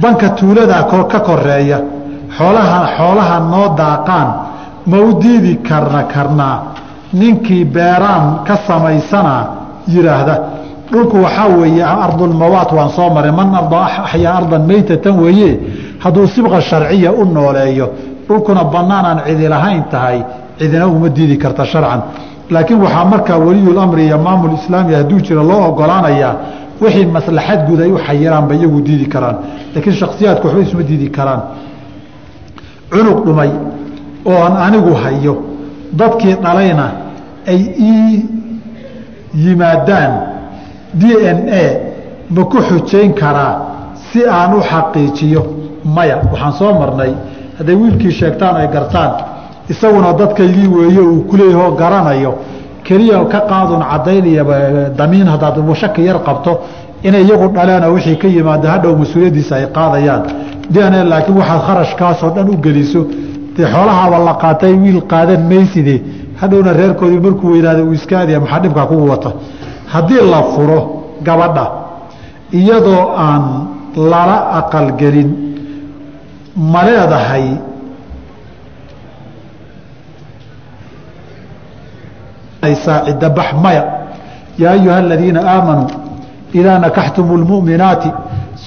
banka tuuladaa ka koreeya. Xoolaha xoolaha noo daaqaan. Ma u diidi karna karnaa ninkii beeraan ka samaysanaa yidhaahda dhulku waxaa weeye ardulmawaat waan soo maray. Man axyaa ardan meytatan weeye? Hadduu sibqa sharciya u nooleeyo dhulkuna banaanaan cidi lahayn tahay. Cidina uma diidi karta sharcan. Laakiin waxaa markaa weliyulamri iyo maamul islaami hadduu jira loo ogolaanayaa wixii maslaxad guud ay u xayiraanba iyagu diidi karaan. Laakiin shaksiyaadku waxba isuma diidi karaan. Cunug dhumay oo aan anigu hayo dadkii dhalayna ay ii yimaadaan d n a ma ku xujayn karaa si aan u xaqiijiyo? Maya waxaan soo marnay. Hadday wiilkii sheegtaan ay gartaan isaguna dadkaygii weeye uu kuleeyahoo garanayo keliya ka qaadun cadaynaya damiin haddaad shaki yar qabto inay iyagu dhaleeno wixii ka yimaada hadhow mas'uuliyaddiisa ay qaadayaan. D n a laakiin waxaad kharashkaasoo dhan u geliso dee xoolahaaba la qaatay wiil qaadan mayside hadhowna reerkoodii markuu weynaada uu iska aadaya maxaa dhibkaa kugu wata haddii la furo gabadha iyadoo aan lala aqalgelin ma leedahay cidabax maya. Yaa ayuha aladiina aamanuu idaa nakaxtum اlmu'minaati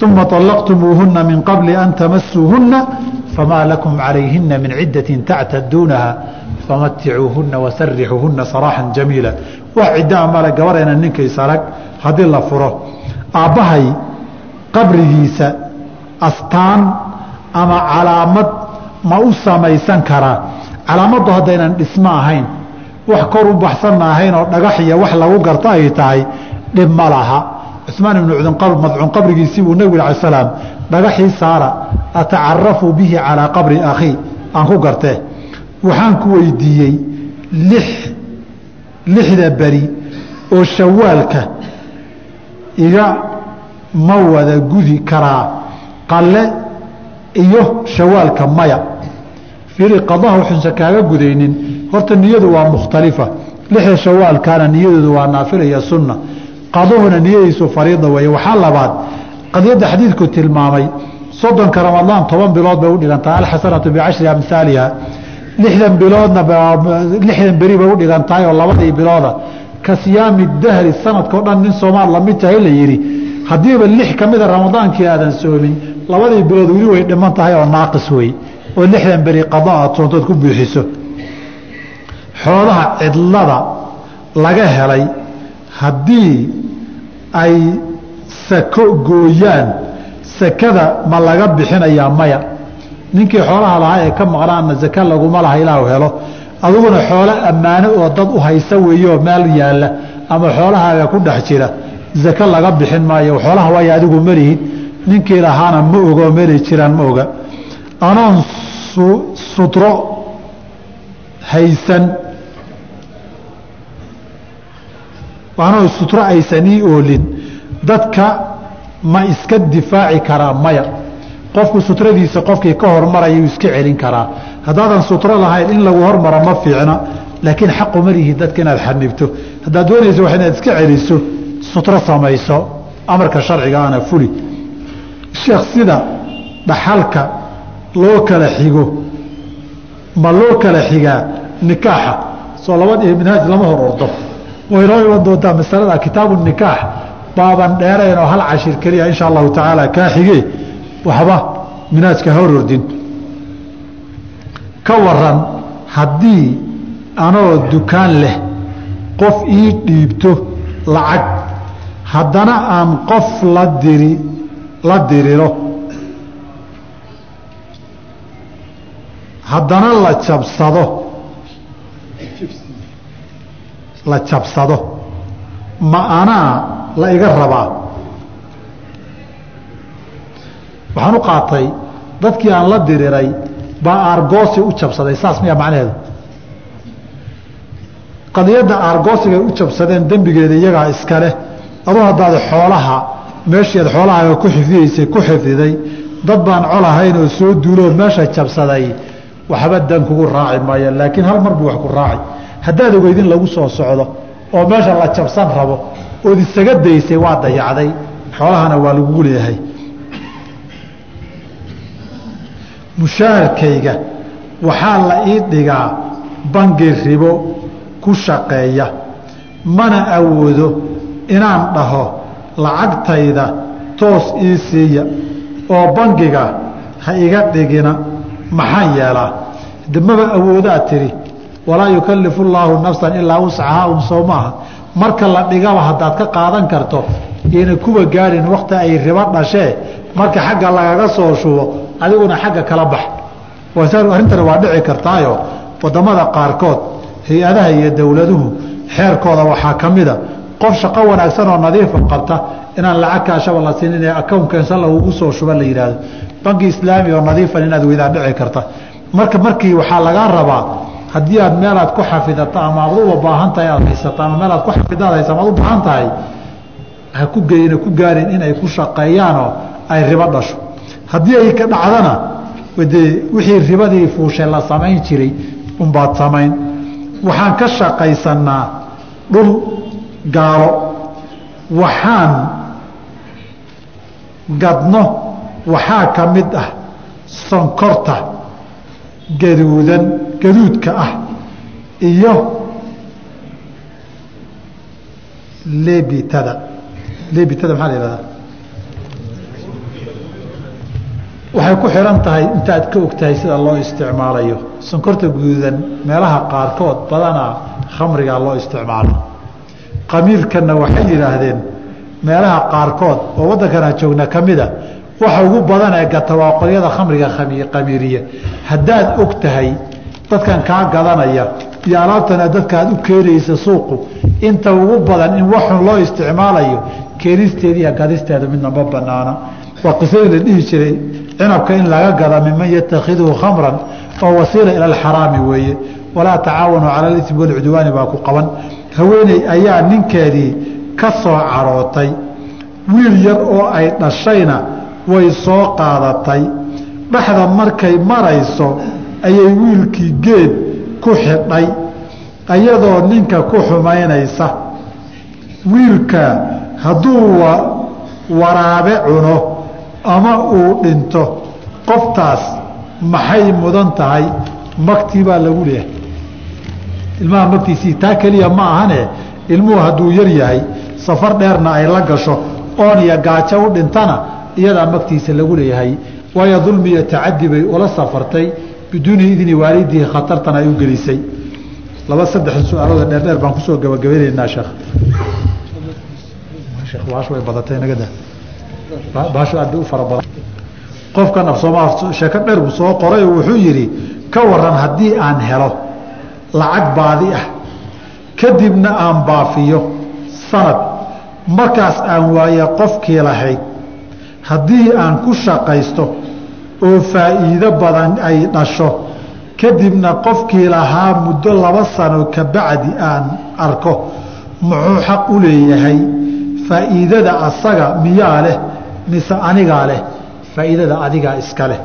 uma طalaqtumuuhuna min qabli an tamasuuhuna famaa lakum calayhina min cidati tactaduunaha famaticuuhuna wasarixuuhuna saraaxan jamiila wax ciddaa male gabarheena ninkaysalag haddii la furo aabbahay qabrigiisa astaan ama calaamad ma u samaysan karaa. Calaamadu haddaynan dhismo ahayn wax kor u baxsanna ahayn oo dhagax iyo wax lagu garto ay tahay dhib ma laha. Cusmaan ibnu madcuun qabrigiisii buu nebigu ala slaam dhagaxii saara atacarafu bihi calaa qabri akhii aan ku gartee. Waxaan ku weydiiyey lix lixda beri oo shawaalka iga ma wada gudi karaa qalle iyo shawaalka maya. Fiiri qadaha waxuusan kaaga gudaynin horta niyadu waa mukhtalifa. Lixda shawaalkaana niyadoodu waa naafila iyo sunna. Qaduhuna niyadiisu fariida weeye. Waxaa labaad qadiyadda xadiidku tilmaamay soddonka ramadaan toban bilood u dhigantaha alxasanatu bicashri amhaaliha lixdan biloodna lixdan beri bay u dhigan oo labadii bilooda. Ka siyaami dahri sanadkao dhan nin soomaal la mid tahay la yidhi haddiiba lix ka mida ramadaankii aadan soomin labadii bilood weli way dhiman tahay oo naaqis wey oo lixdan beri qado aad soontood ku buuxiso xoolaha cidlada laga helay haddii ay sako gooyaan sakada ma laga bixinayaa maya. Ninkii xoolaha lahaa ee ka maqnaana zaka laguma laha ilaahu helo. Adiguna xoolo ammaano oo dad u haysa weeyeoo meel yaalla ama xoolahaaga ku dhex jira zako laga bixin maayo. Xoolaha waayo adigu malihid ninkii lahaana ma ogo meelay jiraan ma oga. Anoon sutro haysan anoo sutro aysan ii oolin dadka ma iska difaaci karaa maya. Qofku sutradiisa qofkii ka hormarayuu iska celin karaa. Haddaadan sutro lahayn in lagu hormaro ma fiicna laakiin xaqu malihi dadka inaad xanibto haddaad doonayso wa inaad iska celiso sutro samayso amarka sharciga ana fuli. Sheekh sida dhaxalka loo kala xigo ma loo kala xigaa nikaaxa? Soo laba minhaaj lama hor ordo way noo iman doontaa masalada kitaabu nikaax baaban dheerayn oo hal cashir keliya insha allahu tacaala kaa xige waxba minaajka hor ordin ka waran haddii anoo dukaan leh qof ii dhiibto lacag haddana aan qof la diri la diriro. Haddana la jabsado la jabsado. Ma anaa la iga rabaa waxaan u qaatay dadkii aan la diriray baa aargoosi u jabsaday saas miyaa macnaheedu? Qadiyadda aargoosigay u jabsadeen dembigeeda iyagaa iska leh. Aduu haddaad xoolaha meesheed xoolahaaga ku xifdiyeysay ku xifdiday dad baan colahayn oo soo duuloo meesha jabsaday waxba dan kugu raaci maayo. Laakiin hal mar buu wax ku raaci haddaad ogeyd in lagu soo socdo oo meesha la jabsan rabo ood isaga daysay waa dayacday. Xoolahana waa lagugu leeyahay. Mushaharkayga waxaa la ii dhigaa bangi ribo ku shaqeeya. Mana awoodo inaan dhaho lacagtayda toos ii siiya oo bangiga ha iga dhigina maxaan yeelaa? Damaba awoodaa tidhi walaa yukallifu llaahu nafsan ilaa wuscahaa un soo maaha. Marka la dhigaba haddaad ka qaadan karto yayna kuwa gaadhin wakti ay ribo dhashee marka xagga lagaga soo shubo adiguna xagga kala bax. Arrintani waa dhici kartaayo. Wadamada qaarkood hay'adaha iyo dowladuhu xeerkooda waxaa ka mida qof shaqo wanaagsan oo nadiifa qabta inaan lacag kaashaba la siinin ee akownkeensa lagugu soo shuba la yidhaahdo. Banki islaami oo nadiifan inaad weydaan dhici karta. Marka markii waxaa lagaa rabaa haddii aad meelaad ku xafidato ama aad uba baahan tahay aad haysato ama meelaad ku xafidaad haysa ama ad u baahan tahay ha ku geyna ku gaarin inay ku shaqeeyaanoo ay ribo dhasho. Haddii ay ka dhacdana dee wixii ribadii fuushe la samayn jiray unbaad samayn. Waxaan ka shaqaysanaa dhul gaalo. Waxaan gadno waxaa ka mid ah sonkorta gaduudan gaduudka ah iyo lebitada lebitada maxaa la yihahdaa waxay ku xihan tahay intaad ka og tahay sida loo isticmaalayo. Sonkorta guduudan meelaha qaarkood badanaa khamrigaa loo isticmaalo. Qamiirkanna waxay yidhaahdeen meelaha qaarkood oo waddankanaa joogna ka mida waxa ugu badan ee gata waa qolyada khamriga qamiiriya haddaad og tahay dadkan kaa gadanaya iyo alaabtana dadkaad u keenaysa suuqu. Inta ugu badan in waxun loo isticmaalayo keenisteediiyo gadisteeda midna ma banaana waa qisadii la dhihi jiray cinabka in laga gada miman yatakhiduhu khamran oo wasiila ila alxaraami weeye. Walaa tacaawanuu cala alismi walcudwaani baa ku qaban. Haweeney ayaa ninkeedii ka soo carootay wiil yar oo ay dhashayna way soo qaadatay. Dhexda markay marayso ayay wiilkii geed ku xidhay ayadoo ninka ku xumaynaysa. Wiilka hadduu waraabe cuno ama uu dhinto qoftaas maxay mudan tahay? Magtii baa lagu leeyahay. Ilmaha magtiisii taa keliya ma ahane ilmuhu hadduu yar yahay safar dheerna ay la gasho oon iyo gaajo u dhintana iyadaa magtiisa lagu leeyahay. Waayo dulmi iyo tacadi bay ula safartay biduuni idni waalidihi khatartan ay u gelisay. Laba saddex su'aalooda dheerdheer baan ku soo gabagabaynaynaa sheekh. Baashu way badatay nagada baashu aad bay u fara badan. Qofkan af soomaa sheeko dheer buu soo qoray wuxuu yidhi ka waran haddii aan helo lacag baadi ah. Kadibna aan baafiyo sanad. Markaas aan waaye qofkii lahayd. Haddii aan ku shaqaysto oo faa'iido badan ay dhasho. Kadibna qofkii lahaa muddo laba sano ka bacdi aan arko muxuu xaq u leeyahay? Faa'iidada asaga miyaa leh mise anigaa leh? Faa'iidada adigaa iska leh.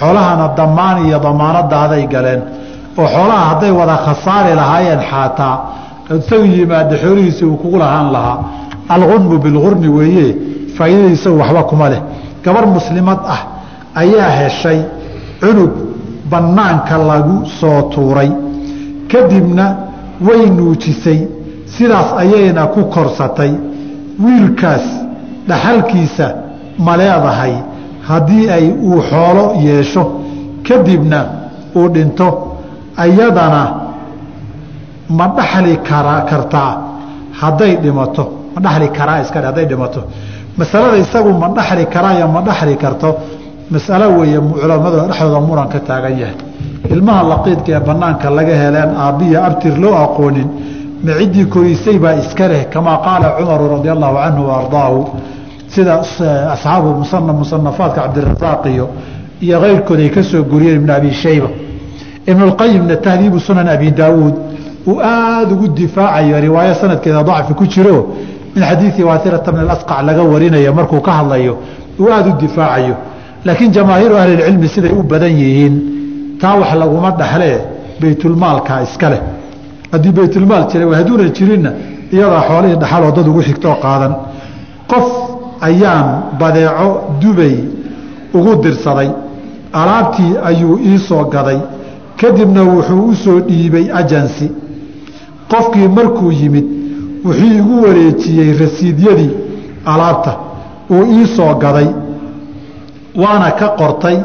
Xoolahana damaan iyo damaanadaaday galeen. Oo xoolaha hadday wada khasaari lahaayeen xaataa isagu yimaada xoolihiisi uu kugu lahaan lahaa. Algunmu bilgurmi weeye faa'iidada isagu waxba kuma leh. Gabar muslimad ah ayaa heshay cunug bannaanka lagu soo tuuray. Kadibna way nuujisay sidaas ayayna ku korsatay. Wiilkaas dhaxalkiisa ma leedahay haddii ay uu xoolo yeesho. Kadibna uu dhinto ayadana ma dhaxli kara kartaa? Hadday dhimato ma dhaxli karaa iska hadday dhimato. Masalada isagu ma dhaxli karaayo ma dhaxli karto masalo weeye culamada dhexdooda muran ka taagan yahay. Ilmaha laqiidka ee banaanka laga heleen aabbiya abtir loo aqoonin ma ciddii korisay baa iska leh kamaa qaala cumaru radia allahu canhu waardaahu sida asxaabu musanafaadka cabdirasaaq iyo iyo keyrkood ay ka soo guriyeen ibn abi shayba. Ibnulqayimna tahdiibu sunan abi daawuud uu aada ugu difaacayo riwaayo sanadkeeda dacfi ku jiro min xadiidi waairata bn asqac laga warinayo markuu ka hadlayo uu aada u difaacayo laakiin jamaahiiru ahlilcilmi siday u badan yihiin taa wax laguma dhaxlee baytulmaalka iska leh. Haddii baytulmaal jira hadduuna jirinna iyadaa xoolihii dhaxaloo dad ugu xigtoo qaadan. Qof ayaan badeeco dubay ugu dirsaday alaabtii ayuu ii soo gaday kadibna wuxuu u soo dhiibay ajansi. Qofkii markuu yimid wuxuu igu wareejiyey rasiidyadii alaabta uu ii soo gaday waana ka qortay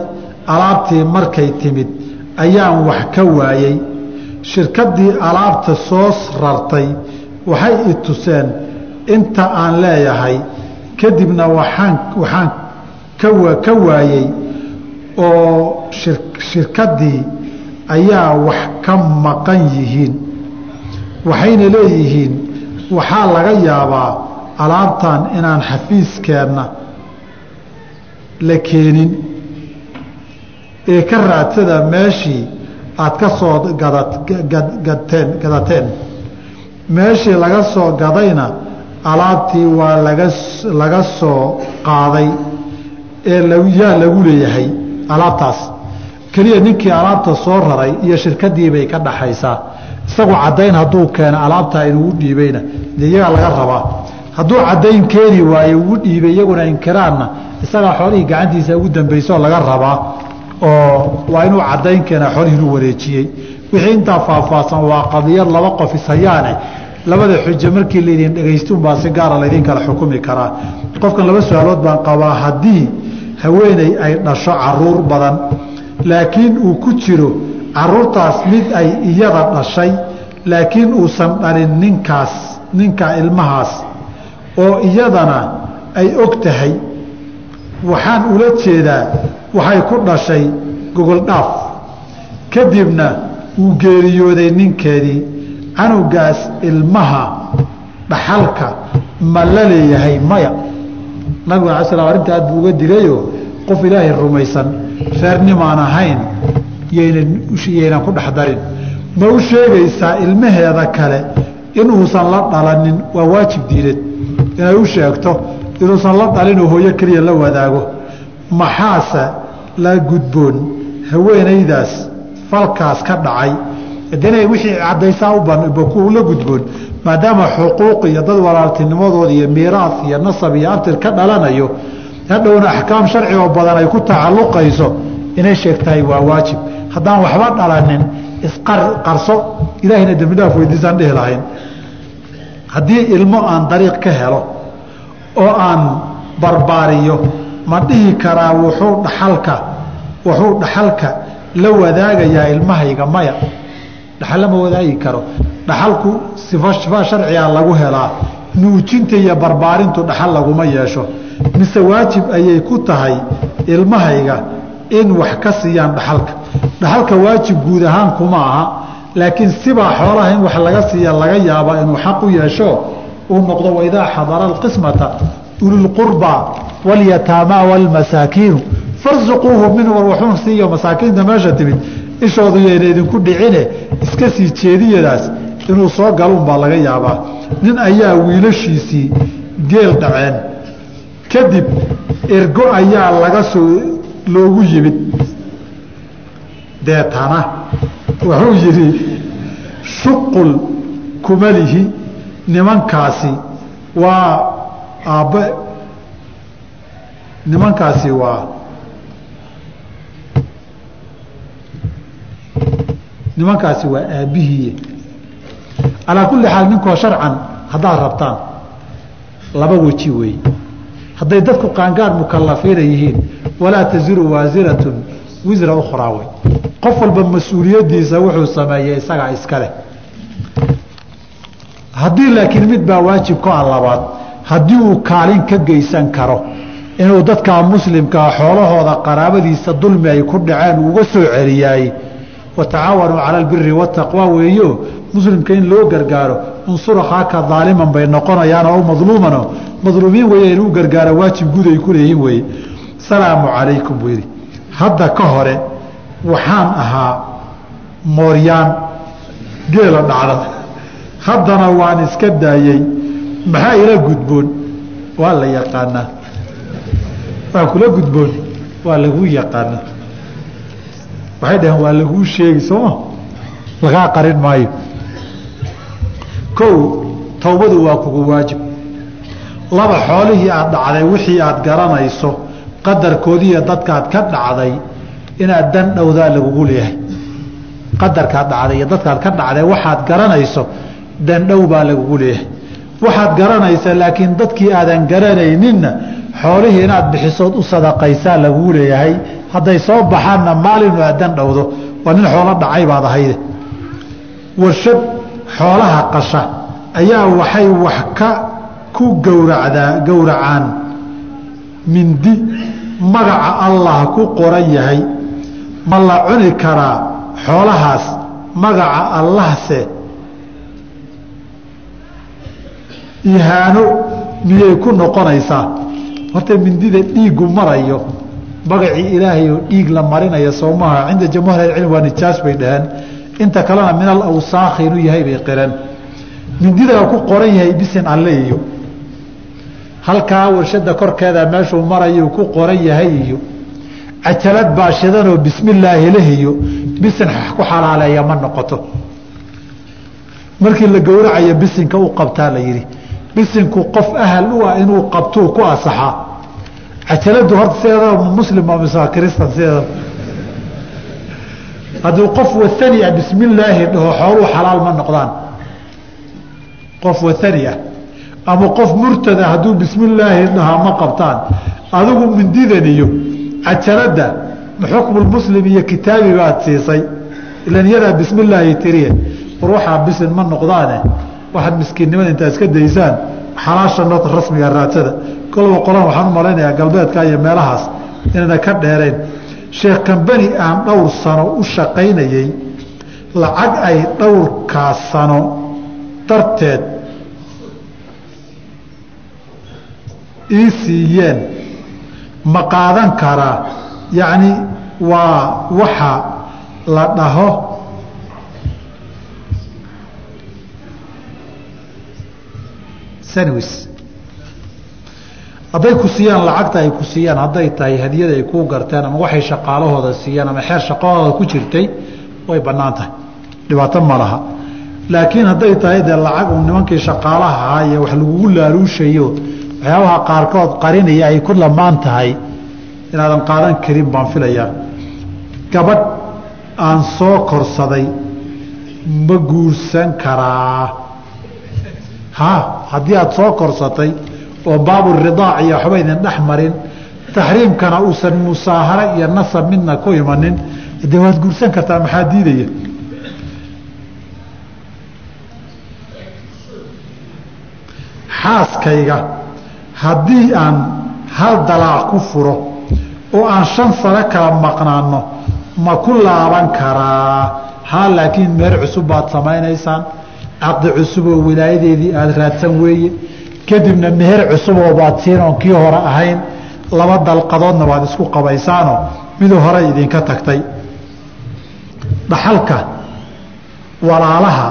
alaabtii markay timid ayaan wax ka waayey shirkaddii alaabta soo rartay waxay i tuseen inta aan leeyahay kadibna waxaan waxaan ka waayey oo shirkaddii ayaa wax ka maqan yihiin. Waxayna leeyihiin waxaa laga yaabaa alaabtan inaan xafiiskeenna la keenin. Ee ka raadsada meeshii aad ka soo gadteen gadateen. Meeshii laga soo gadayna alaabtii waa laga laga soo qaaday. Ee yaa lagu leeyahay alaabtaas. Keliya ninkii alaabta soo raray iyo shirkadii bay ka dhaxaysaa isagu caddayn hadduu keeno alaabtaa inuu dhiibayna. Dee iyagaa laga rabaa. Hadduu caddayn keeni waayo ugu dhiibay iyaguna inkiraanna isagaa xoolihii gacantiisa ugu dambaysaoo laga rabaa oo waa inuu caddayn keena xoolihii inuu wareejiyey. Wixii intaa faahfaahsan waa qadiyad laba qof ishayaane labada xujo markii laydin dhegaystuunbaa si gaara laydin kala xukumi karaa. Qofkan laba su'aalood baan qabaa haddii haweeney ay dhasho carruur badan laakiin uu ku jiro caruurtaas mid ay iyada dhashay laakiin uusan dhalin ninkaas ninka ilmahaas oo iyadana ay og tahay waxaan ula jeedaa waxay ku dhashay gogoldhaaf kadibna wuu geeriyooday ninkeedii canugaas ilmaha dhaxalka ma la leeyahay maya. Nabigu ala slam arrinta aad buu uga digayo qof ilaahay rumaysan reernimaan ahayn yaynan ku dhex darin. Ma u sheegaysaa ilmaheeda kale inuusan la dhalanin waa waajib diineed. Inay u sheegto inuusan la dhalinoo hooyo keliya la wadaago. Maxaase la gudboon. Haweenaydaas falkaas ka dhacay. Dina wixii caddaysaa u la gudboon. Maadaama xuquuq iyo dad walaaltinimadooda iyo miiraas iyo nasab iyo abtir ka dhalanayo hadhowna axkaam sharci oo badan ay ku tacalluqayso inay sheegtahay waa waajib. Haddaan waxba dhalanin isqarso ilaahayna dembi dhaaf weydiisaan dhihi lahayn. Haddii ilmo aan dariiq ka helo oo aan barbaariyo. Ma dhihi karaa wuxuu dhaxalka wuxuu dhaxalka la wadaagayaa ilmahayga maya. Dhaxal lama wadaagi karo. Dhaxalku sifa sifa sharciga lagu helaa. Nuujinta iyo barbaarintu dhaxal laguma yeesho. Mise waajib ayay ku tahay ilmahayga in wax ka siiyaan dhaxalka. Dhaxalka waajib guud ahaan kuma aha laakiin sibaa xoolaha in wax laga siiya laga yaaba inuu xaq u yeesho uu noqdo waidaa xadara alqismata ulilqurbaa walyataamaa waalmasaakiinu farsuquuhu min warwaxuun siiyo masaakiinta meesha timid ishoodu yayna idinku dhicine iska sii jeediyadaas inuu soo galuun baa laga yaabaa. Nin ayaa wiilashiisii geel dhaceen. Kadib ergo ayaa laga soo loogu yimid. Deetana wuxuu yidhi shuqul kumalihi nimankaasi waa aabbe. Nimankaasi waa nimankaasi waa aabbihiiye calaa kulli xaal ninkoo sharcan haddaad rabtaan laba weji weeye hadday dadku qaangaar mukalafiina yihiin walaa taziru waasiratun wisra ukhraa wey. Qof walba mas'uuliyaddiisa wuxuu sameeyey isagaa iska leh haddii laakiin mid baa waajibka a labaad haddii uu kaalin ka geysan karo inuu dadkaa muslimkaa xoolahooda qaraabadiisa dulmi ay ku dhaceen uga soo celiyaay watacaawanuu cala albiri wataqwa weeyo muslimka in loo gargaaro unsur akhaaka daaliman bay noqonayaan oo madluumano madluumiin weeye inuu gargaaro waajib guud ay ku leeyihiin weeye. Salaamu calaykum buu yidhi. Hadda ka hore waxaan ahaa mooryaan geela dhacda haddana waan iska daayey maxaa ila gudboon? Waa la yaqaanaa. Waa kula gudboon? Waa laguu yaqaanaa. Waxay dhaheen waa laguu sheegi sooma lagaa qarin maayo. Kow towbadu waa kugu waajib. Laba xoolihii aad dhacday wixii aad garanayso qadarkoodiiyo dadkaad ka dhacday inaad dan dhowdaa lagugu leeyahay. Qadarkaad dhacday iyo dadkaad ka dhacday waxaad garanayso dandhow baa lagugu leeyahay. Waxaad garanaysa laakiin dadkii aadan garanayninna xoolihii inaad bixisood u sadaqaysaa lagugu leeyahay. Hadday soo baxaanna maalinu aad dan dhowdo. Waa nin xoolo dhacay baad ahayde. Warshad xoolaha qasha. Ayaa waxay wax ka ku gowracdaa gowracaan. Mindi magaca allah ku qoran yahay. Ma la cuni karaa xoolahaas magaca allahse ihaano miyay ku noqonaysaa? Horta mindida dhiiggu marayo magacii ilaahay oo dhiig la marinayo soomaha cinda jamhuur ahlicilm waa nijaas bay dhaheen. Inta kalena min alawsaakhi inuu yahay bay qireen. Mindidaa ku qoran yahay bisin alle iyo. Halkaa warshada korkeeda meeshuu marayu ku qoran yahay iyo. Cajalad baashidanoo bismillaahi leh iyo. Bisin ku xalaaleeya ma noqoto. Markii la gowracayo bisinka u qabtaa la yidhi bisinku qof ahal u ah inuu qabtuu ku asaxaa cajaladu horta sideedaba muslim mise kristan sideedaba hadduu qof waani ah bismillaahi dhaho xooluu xalaal ma noqdaan. Qof waani ah. Ama qof murtada hadduu bismillaahi dhahaa ma qabtaan. Adigu mindidan iyo cajalada xukmulmuslim iyo kitaabi baad siisay. Ilan iyadaa bismillaahi tiriye. War waxaa bisin ma noqdaane waxaad miskiinnimada intaa iska daysaan xalaasha nota rasmiga raadsada. Kolba qolan waxaan u malaynayaa galbeedka iyo meelahaas inayna ka dheerayn. Sheekh kambani aan dhowr sano u shaqaynayey lacag ay dhowrkaas sano darteed ii siiyeen. Ma qaadan karaa? Yacni waa waxa la dhaho sanwis hadday ku siiyaan lacagta ay ku siiyaan hadday tahay hadiyada ay kuu garteen ama waxay shaqaalahooda siiyaan ama xeer shaqadooda ku jirtay way bannaan tahay. Dhibaato ma laha. Laakiin hadday tahay dee lacag uu nimankii shaqaalaha iyo wax lagugu laaluushayo waxyaabaha qaarkood qarinaya ay ku lamaan tahay inaadan qaadan karin baan filayaa. Gabadh aan soo korsaday ma guursan karaa ha haddii aada soo korsatay oo baaburidaac iyo waxba idin dhex marin taxriimkana uusan musaaharo iyo nasab midna ku imanin dee waad guursan kartaa maxaa diidaya? Xaaskayga haddii aan hal dalaac ku furo oo aan shan sano kala maqnaano ma ku laaban karaa? Haa laakiin meer cusub baad samaynaysaan caqdi cusuboo wilaayadeedii aada raadsan weeye. Kadibna meher cusuboo baad siin oon kii hore ahayn laba dalqadoodna waad isku qabaysaanoo miduu hore idinka tagtay. Dhaxalka walaalaha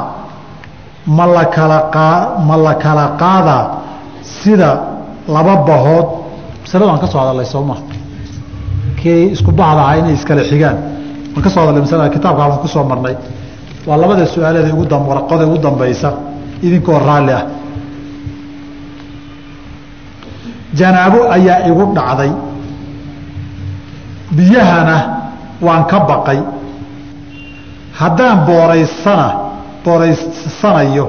ma la kala ma la kala qaadaa sida laba bahood. Masalada waan ka soo hadalay sooma kii isku bahda ahaa inay iskala xigaan. Waan ka soo hadalay masalada kitaabkaa waan ku soo marnay waa labada dam waraqada ugu dambaysa idinkoo raalli ah. Janaabo ayaa igu dhacday. Biyahana waan ka baqay. Haddaan booraysana booraysanayo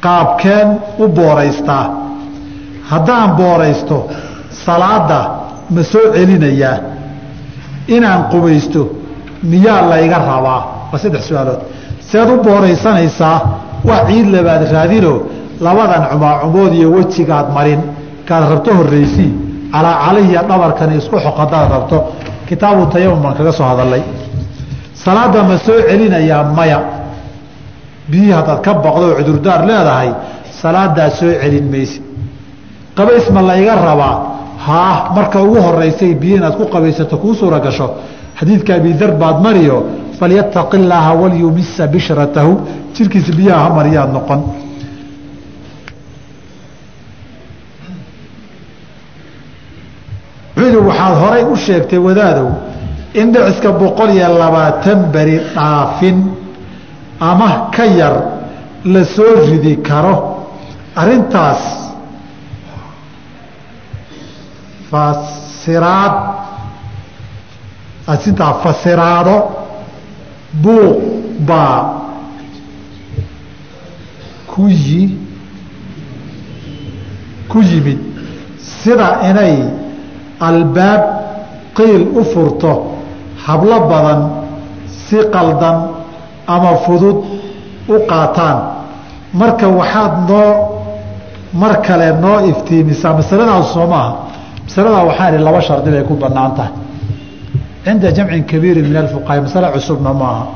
qaabkeen u booraystaa. Haddaan booraysto salaada ma soo celinayaa. Inaan qubaysto miyaa layga rabaa waa saddex su'aalood. Seed u booraysanaysaa wax ciid labaad raadino labadan cumaacumood iyo wejigaad marin. Kaad rabto horreysii calaa calihiya dhabarkani isku xoq haddaad rabto. Kitaabu tayamum baan kaga soo hadalay salaada ma soo celinayaa maya. Biyihii haddaad ka baqdo oo cudurdaar leedahay salaadaa soo celin maysid qabays ma layga rabaa? Haa marka ugu horeysay biyo inaad ku qabaysato kuu suura gasho xadiidka abidar baad mariyo falyataqi illaaha walyumisa bishratahu jirkiisa biyaha ha mariyaad noqon wuxuu waxaad horay u sheegtay wadaadow in dhiciska boqol iyo labaatan beri dhaafin ama ka yar la soo ridi karo arintaas fasiraad aad sintaa fasiraado buuq baa ku yi ku yimid sida inay albaab qiil u furto hablo badan si qaldan ama fudud u qaataan. Marka waxaad noo mar kale noo iftiimisaa. Masaladaas soo maaha masaladaa waxaa ihi laba shardi bay ku bannaan tahay cinda jamcin kabiiri min alfuqaha masale cusubna maaha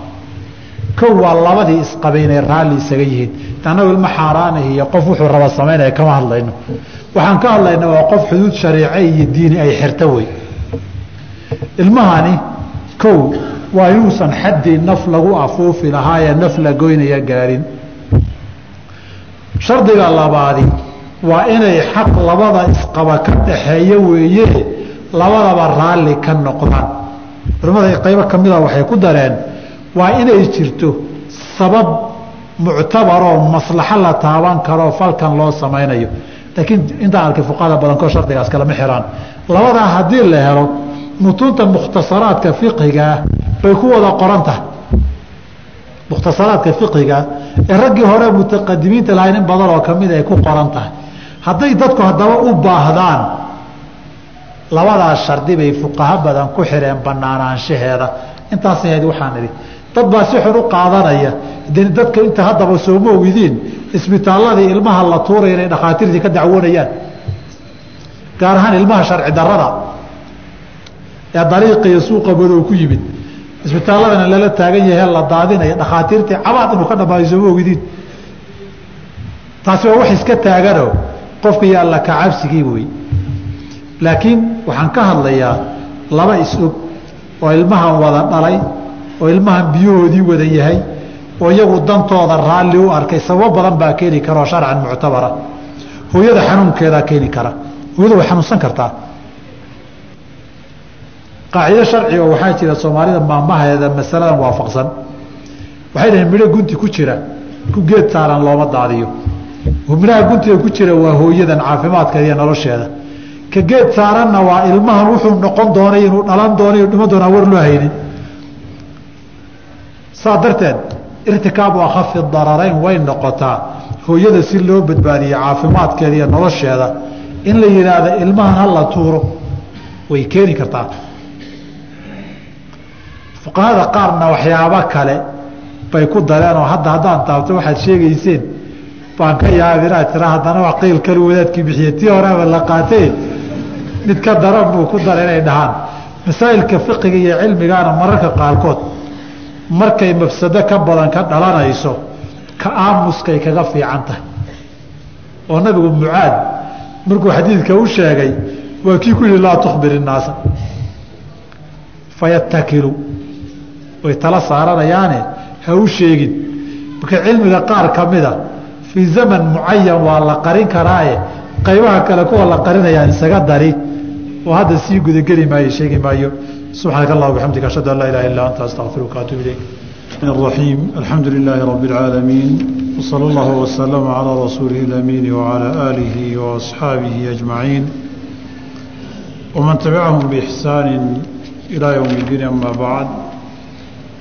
kow waa labadii isqabay inay raalli isaga yihiin annagu ilma xaaraanah iyo qof wuxuu raba samaynaya kama hadlayno. Waxaan ka hadlayna waa qof xuduud shariice iyo diini ay xirta wey. Ilmahani kow waa inuusan xaddii naf lagu afuufi lahaayee naf la goynaya gaarin. Shardiga labaadi waa inay xaq labada isqaba ka dhaxeeya weeye labadaba raalli ka noqdaan culimmada qaybo ka mida waxay ku dareen waa inay jirto sabab muctabaroo maslaxo la taaban karoo falkan loo samaynayo laakiin intaan arkay fuqahada badankood shardigaas kalama xiraan. Labadaa haddii la helo mutuunta mukhtasaraadka fiqhigaa bay ku wada qoran tahay. Mukhtasaraadka fiqhigaa ee raggii hore mutaqadimiinta lahayn in badan oo ka mid ay ku qoran tahay. Hadday dadku haddaba u baahdaan labadaas shardi bay fuqaho badan ku xireen banaanaanshaheeda intaas ahayd waxaan idhi dad baa si xun u qaadanaya de dadka inta haddaba sooma ogidiin isbitaalladii ilmaha la tuuraya inay dhakhaatiirtii ka dacwoonayaan gaar ahaan ilmaha sharci darada ee dariiqa iyo suuqa madow ku yimid. Isbitaalladana lala taagan yahay la daadinaya dhakhaatiirtii cabaad inuu ka dhamaayo sooma ogidiin taasi waa wax iska taagano qofka iyo alla kacabsigii wey laakiin waxaan ka hadlayaa laba is-og oo ilmahan wada dhalay oo ilmahan biyahoodii wada yahay oo iyagu dantooda raalli u arkay sababo badan baa keeni kara oo sharcan muctabara. Hooyada xanuunkeedaa keeni kara. Hooyada way xanuunsan kartaa. Qaacido sharciga waxaa jira soomaalida maamaheeda masaladan waafaqsan. Waxay dhaheen midho gunti ku jira ku geed saaran looma daadiyo. Midhaha guntiga ku jira waa hooyadan caafimaadkeeda iyo nolosheeda ka geed saaranna waa ilmahan wuxuu noqon doonay inuu dhalan doonay dhiman doonaa war loo haynin. Saa darteed irtikaabu akhafi dararayn way noqotaa hooyada si loo badbaadiye caafimaadkeeda iyo nolosheeda. In la yihaahdo ilmahan hala tuuro way keeni kartaa. Fuqahada qaarna waxyaabo kale bay ku dareen oo hadda haddaan taabto waxaad sheegayseen baan ka yaab inaad tira haddana waa qiil kali wadaadkii bixiye tii horeba la qaatee mid ka daran buu ku dara inay dhahaan. Masaa'ilka fiqiga iyo cilmigaana mararka qaarkood markay mafsado ka badan ka dhalanayso ka aamuskay kaga fiican tahay. Oo nabigu mucaad markuu xadiidka u sheegay waa kii ku yihi laa tukhbir innaasa fayatakilu way tala saaranayaane ha u sheegin. Marka cilmiga qaar ka mida fii zaman mucayan waa la qarin karaaye qaybaha kale kuwa la qarinayaan isaga dari oo hadda sii gudageli maayo sheegi maayo subxaanaka allah bxamdika ashhadu an laa ilaha illa anta astaqfiruka atuub ilayk الرحيم الحمد لله رب العالمين وصلى الله وسلم على رسوله الأمين وعلى آله وأصحابه أجمعين ومن تبعهم بإحسان إلى يوم الدين أما بعد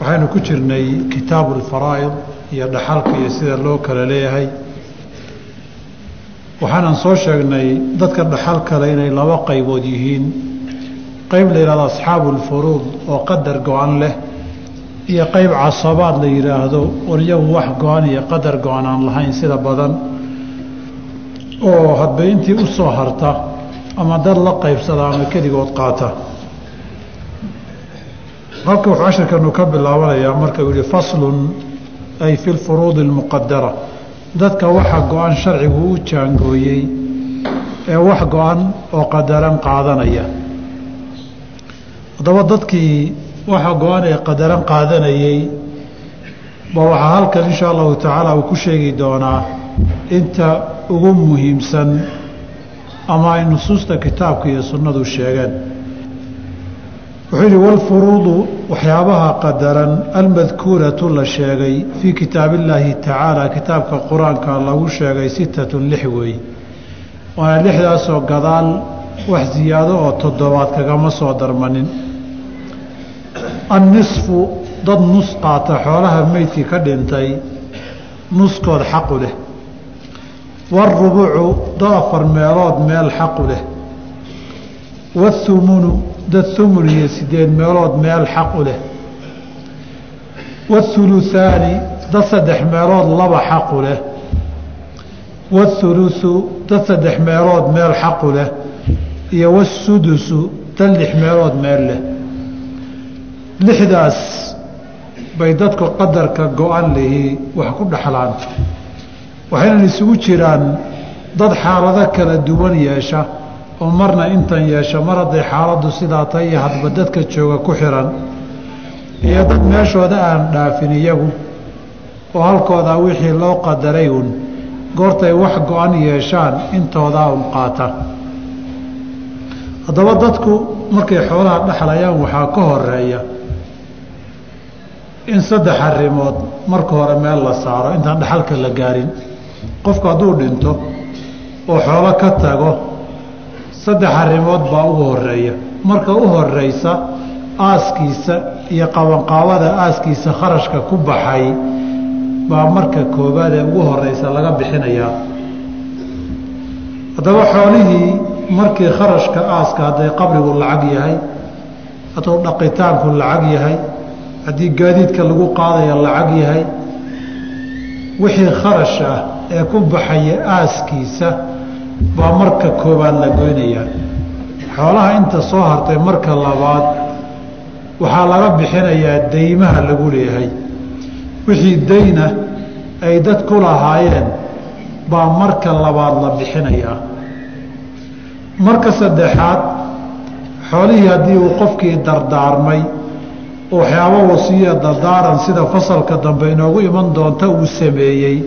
waxaynu ku jirnay kitaabu alfaraa'id iyo dhaxalka iyo sida loo kala leeyahay waxaanan soo sheegnay dadka dhaxal kale inay laba qaybood yihiin. Qayb la yidhahdo asxaabu alfuruud oo qadar go-an leh iyo qayb casabaad la yidhaahdo oon iyagu wax go-an iyo qadar go-an aan lahayn sida badan. Oo hadba intii u harta ama dad la qaybsada ama keligood qaata. Halka wuxuu cashirkanu ka bilaabanayaa marka uu yihi faslun ay fi lfuruudi almuqadara dadka waxa go-an sharcigu u jaangooyey ee wax go-an oo qadaran qaadanaya. Haddaba dadkii waxa go-an ee qadaran qaadanayey ba waxaa halkan insha allahu tacaala uu ku sheegi doonaa inta ugu muhiimsan ama ay nusuusta kitaabka iyo sunnadu sheegeen wuxuu yidhi walfuruudu waxyaabaha qadaran almadkuuratu la sheegay fii kitaabillaahi tacaala kitaabka qur'aanka lagu sheegay sitatun lix weey waana lixdaasoo gadaal wax siyaado oo toddobaad kagama soo darmanin. Annisfu dad nus qaata xoolaha meydkii ka dhintay nuskood xaqu leh. Waarubucu dad afar meelood meel xaqu leh. Wathumunu dad humun iyo sideed meelood meel xaqu leh. Wathuluthaani dad saddex meelood laba xaqu leh. Wathulusu dad saddex meelood meel xaqu leh. Iyo wasudusu dad lix meelood meel leh. Lixdaas bay dadku qadarka go-an lihii wax ku dhaxlaan. Waxaynan isugu jiraan dad xaalado kala duwan yeesha oo marna intan yeesha mar hadday xaaladdu sidaa tahay iyo hadba dadka jooga ku xiran iyo dad meeshooda aan dhaafin iyagu oo halkoodaa wixii loo qadaray uun goortay wax go-an yeeshaan intoodaa un qaata. Haddaba dadku markay xoolaha dhexlayaan waxaa ka horreeya in saddex arrimood marka hore meel la saaro intaan dhexalka la gaarin. Qofku hadduu dhinto oo xoolo ka tago saddex arrimood baa ugu horreeya marka u horeysa aaskiisa iyo qabanqaabada aaskiisa kharashka ku baxay baa marka koobaad ee ugu horeysa laga bixinayaa haddaba xoolihii markii kharashka aaska hadday qabrigu lacag yahay hadduu dhaqitaanku lacag yahay haddii gaadiidka lagu qaadaya lacag yahay wixii kharash ah ee ku baxaya aaskiisa baa marka koobaad la goynayaa. Xoolaha inta soo hartay marka labaad waxaa laga bixinayaa deymaha lagu leeyahay. Wixii dayna ay dad ku lahaayeen baa marka labaad la bixinayaa. Marka saddexaad xoolihii haddii uu qofkii dardaarmay waxyaabo wasiya dardaaran sida fasalka dambe inoogu iman doonta uu sameeyey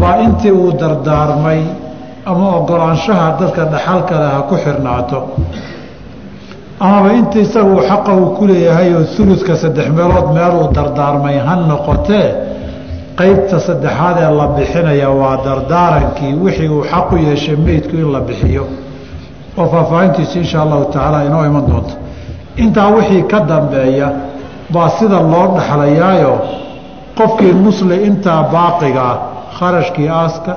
baa intii uu dardaarmay ama ogolaanshaha dadka dhaxalka leh ha ku xirnaato. Amaba inta isagu xaqa uu ku leeyahay oo uludka saddex meelood meeluu dardaarmay ha noqotee qeybta saddexaad ee la bixinaya waa dardaarankii wixii uu xaqu yeeshay meydku in la bixiyo. Oo faahfaahintiisu insha allahu tacaala inoo iman doonto. Intaa wixii ka dambeeya baa sida loo dhexlayaayo qofkii nusli intaa baaqiga ah kharashkii aaska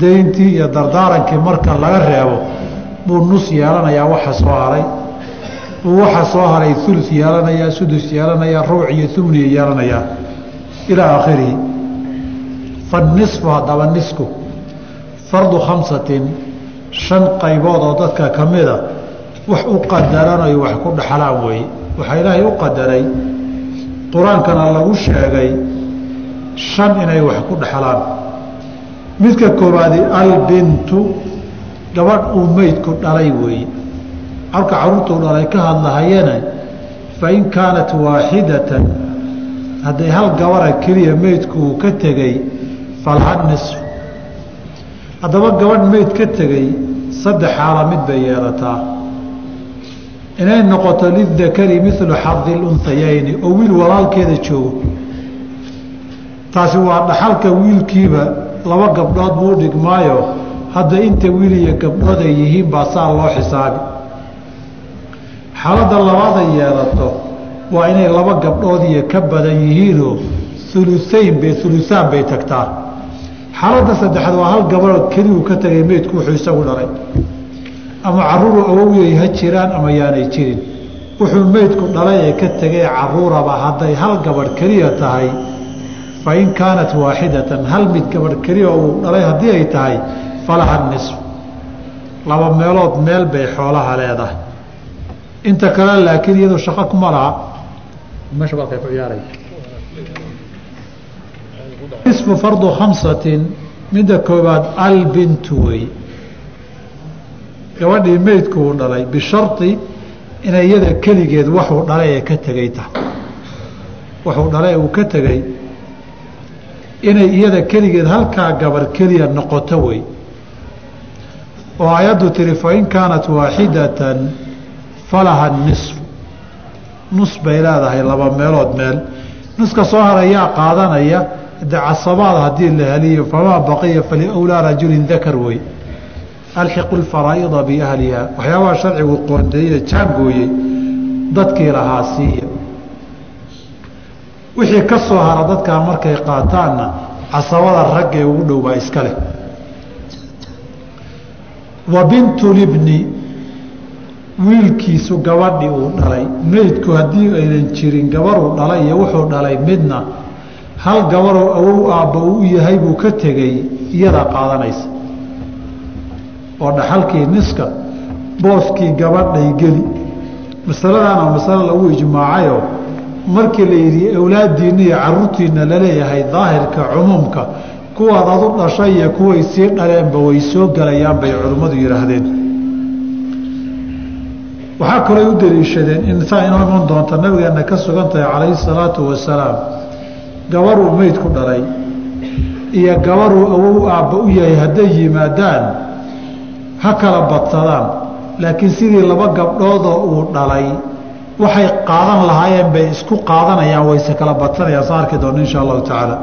dayntii iyo dardaarankii marka laga reebo buu nus yeelanayaa waxa soo haray. Buu waxa soo haray ulu yeelanayaa sudus yeelanayaa ruuc iyo umniya yeelanayaa. Ilaa aakhirihi fanisfu haddaba nisku. Fardu khamsatin shan qaybood oo dadka ka mida wax u qadaranayo wax ku dhaxlaan weeye waxaa ilaahay u qadaray qur'aankana lagu sheegay shan inay wax ku dhaxlaan midka koowaadi albintu gabadh uu meydku dhalay weeye halka caruurtuu dhalay ka hadlahayana fain kaanat waaxidatan hadday hal gabara keliya meydku uu ka tegey falaha nisf haddaba gabadh meyd ka tegey saddex xaala mid bay yeelataa. Inay noqoto lidakari milu xadi luntayayni oo wiil walaalkeeda joogo. Taasi waa dhaxalka wiilkiiba laba gabdhood buu dhigmaayo. Hadda inta wiil iyo gabdhood ay yihiin baa saa loo xisaabi xaaladda labaaday yeelato waa inay laba gabdhood iyo ka badan yihiinoo uluayn bay ulusaan bay tagtaa xaaladda saddexaad waa hal gabadhood keligu ka tagay meydku wuxuu isagu dhalay ama caruuru awowyay ha jiraan ama yaanay jirin. Wuxuu meydku dhalay ee ka tegay caruuraba hadday hal gabadh keliya tahay fain kaanat waaxidatan hal mid gabadh keliya uu dhalay haddii ay tahay falaha nisf laba meelood meel bay xoolaha leedahay. Inta kale laakiin iyadu shaqo kuma laha nisfu fardu khamsatin midda koobaad albintu wey. Gabadhii meydku uu dhalay bishari inay iyada keligeed waxuu dhalay ee ka tegay tahay. Waxuu dhalay uu ka tegey inay iyada keligeed halkaa gabar keliya noqoto wey. Oo ayaddu tiri fain kaanat waaxidatan falaha nisfu. Nus bay leedahay laba meelood meel. Nuska soo harayaa qaadanaya de casabaad haddii la heliyo famaa baqiya faliwlaa rajulin dakar wey. Alxiqu lfaraa'ida biahliha waxyaabaha sharcigu qoondeeye jaangooyey dadkii lahaa siiya wixii ka soo hara dadkaa markay qaataanna casabada raggee ugu dhow baa iska leh. Wa bintulibni wiilkiisu gabadhii uu dhalay. Meydku haddii aynan jirin gabaruu dhalay iyo wuxuu dhalay midna hal gabaroo awow aabba uu u yahay buu ka tegey iyadaa qaadanaysa. Oo dhaxalkii niska booskii gabadhay geli. Masaladaana waa masalo lagu ijmaacayoo markii la yidhi awlaaddiinna iyo caruurtiinna la leeyahay daahirka cumuumka kuwaad adu dhashay iyo kuway sii dhaleenba way soo gelayaan bay culimmadu yidhaahdeen. Waxaa kaloo u daliishadeen in saa inoo iman doonta nabigeenna ka sugan tahay calayhi salaatu wasalaam gabaruu meydku dhalay iyo gabaruu awow aabba u yahay hadday yimaadaan ha kala badsadaan. Laakiin sidii laba gabdhoodoo uu dhalay waxay qaadan lahaayeen bay isku qaadanayaan wayse kala badsanayaan sa arki doona insha allahu tacaala.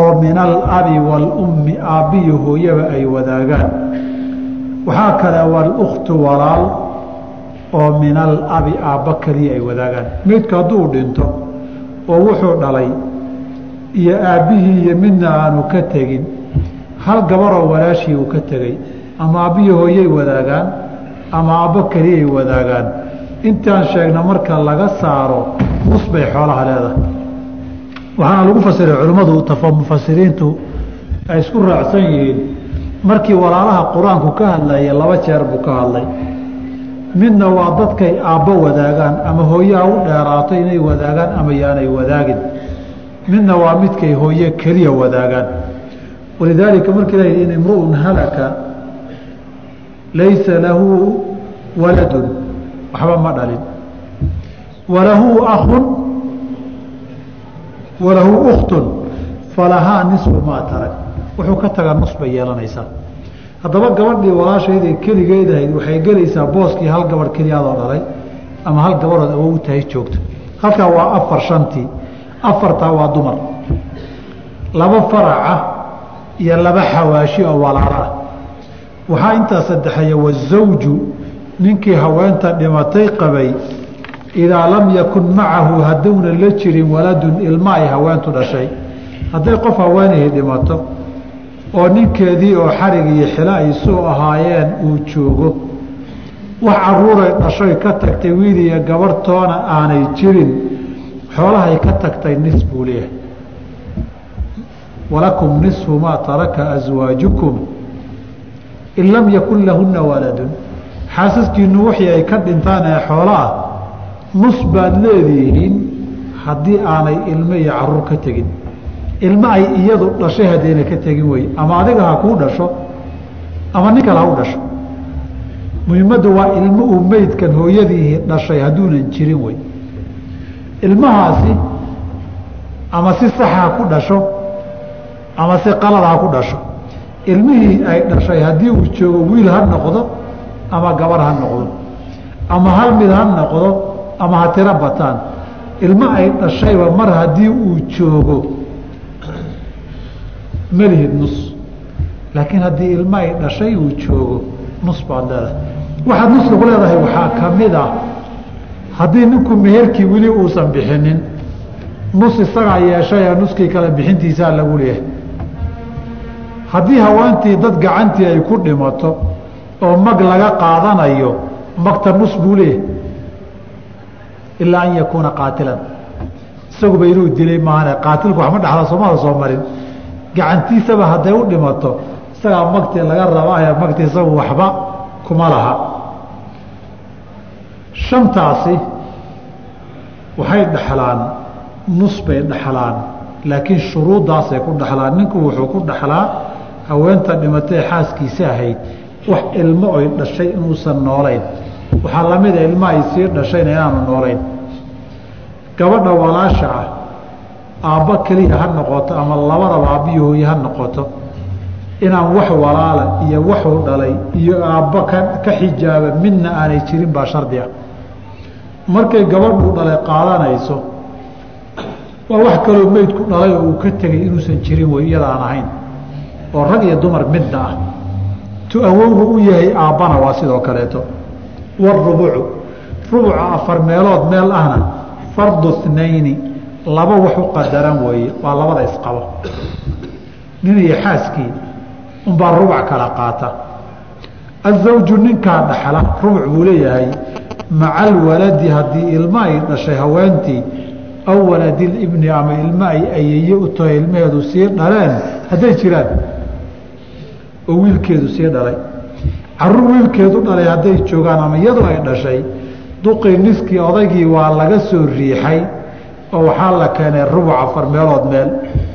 Oo min alabi waalummi aabbiyo hooyaba ay wadaagaan. Waxaa kale walukhtu walaal oo min alabi aabba keliya ay wadaagaan. Meydku hadduu dhinto oo wuxuu dhalay iyo aabbihii iyo midna aanu ka tegin hal gabaroo walaashii uu ka tegey ama aabbihi hooyay wadaagaan ama aabbo keliyay wadaagaan. Intaan sheegna marka laga saaro nus bay xoolaha leedahay. Waxaana lagu fasiray culimmadu mufasiriintu ay isku raacsan yihiin. Markii walaalaha qur'aanku ka hadlaya laba jeer buu ka hadlay. Midna waa dadkay aabbo wadaagaan ama hooyaha u dheeraato inay wadaagaan ama yaanay wadaagin. Midna waa midkay hooye keliya wadaagaan. Walidaalika markii la yidhi in imru'un halaka laysa lahu waladun. Waxba ma dhalin. Walahu akhun walahu ukhtun falahaa nisfu maa tarag wuxuu ka tagaa nus bay yeelanaysaa. Haddaba gabadhii walaashayday keligeedahayd waxay gelaysaa booskii hal gabadh keliyaadoo dhalay ama hal gabarood awow tahay joogto. Halkaa waa afar shantii afartaa waa dumar. Laba faraca iyo laba xawaashi oo walaalo ah waxaa intaa saddexeeya wazawju ninkii haweenta dhimatay qabay idaa lam yakun macahu hadduuna la jirin waladun ilma ay haweentu dhashay. Hadday qof haweenihii dhimato oo ninkeedii oo xarig iyo xilo ay suu ahaayeen uu joogo wax caruuray dhashoy ka tagtay wiil iyo gabarhtoona aanay jirin xoolahay ka tagtay nis buu leeyahay walakum nisfu maa taraka aswaajukum in lam yakun lahunna waladun. Xaasaskiinu wixii ay ka dhintaan ee xoolo ah nus baad leedihiin haddii aanay ilmo iyo carruur ka tegin. Ilmo ay iyadu dhashay haddayna ka tegin wey ama adiga ha kuu dhasho ama nin kale ha u dhasho. Muhiimaddu waa ilmo uu meydkan hooyadiihi dhashay hadduunan jirin wey ilmahaasi ama si saxa ha ku dhasho ama si qalada ha ku dhasho ilmihii ay dhashay haddii uu joogo wiil ha noqdo ama gabar ha noqdo ama hal mid ha noqdo ama ha tiro bataan. Ilmo ay dhashayba mar haddii uu joogo malihid nus. Laakiin haddii ilmo ay dhashay uu joogo nus baad leedahay. Waxaad nuska ku leedahay waxaa ka mid ah haddii ninku meherkii weli uusan bixinin nus isagaa yeeshayee nuskii kale bixintiisaa lagu leeyahay haddii haweentii dad gacantii ay ku dhimato oo mag laga qaadanayo magta nus buu leeyahay. Ilaa an yakuuna qaatilan. Isaguba inuu dilay maahane qaatilku waxma dhaxla soomada soo marin. Gacantiisaba hadday u dhimato isagaa magtii laga rabaaye magti isagu waxba kuma laha. Shantaasi waxay dhaxlaan nus bay dhaxlaan laakiin shuruuddaasay ku dhaxlaan. Ninku wuxuu ku dhaxlaa haweenta dhimatay xaaskiisa ahayd wax ilmo oy dhashay inuusan noolayn. Waxaa la mida ilmo ay sii dhashayna inaanu noolayn. Gabadha walaasha ah aabbo keliya ha noqoto ama labadaba aabbiyo hooye ha noqoto inaan wax walaala iyo waxuu dhalay iyo aabbo ka xijaaba midna aanay jirin baa shardi ah. Markay gabadhuu dhalay qaadanayso waa wax kaloo meydku dhalay oo uu ka tegay inuusan jirin wey iyada aan ahayn oo rag iyo dumar midna ah tu awowgu u yahay aabbana waa sidoo kaleeto. Warubucu rubuca afar meelood meel ahna fardu اthnayni laba wax u qadaran weeye waa labada isqabo nin iyo xaaskii unbaa rubac kala qaata. Azawju ninkaa dhaxla rubuc buu leeyahay maca alwaladi haddii ilmo ay dhashay haweentii aw waladilibni ama ilmo ay ayeye u tahay ilmaheedu sii dhaleen hadday jiraan oo wiilkeedu sii dhalay. Caruur wiilkeedu dhalay hadday joogaan ama iyadu ay dhashay duqii niskii odaygii waa laga soo riixay oo waxaa la keenay rubuc afar meelood meel.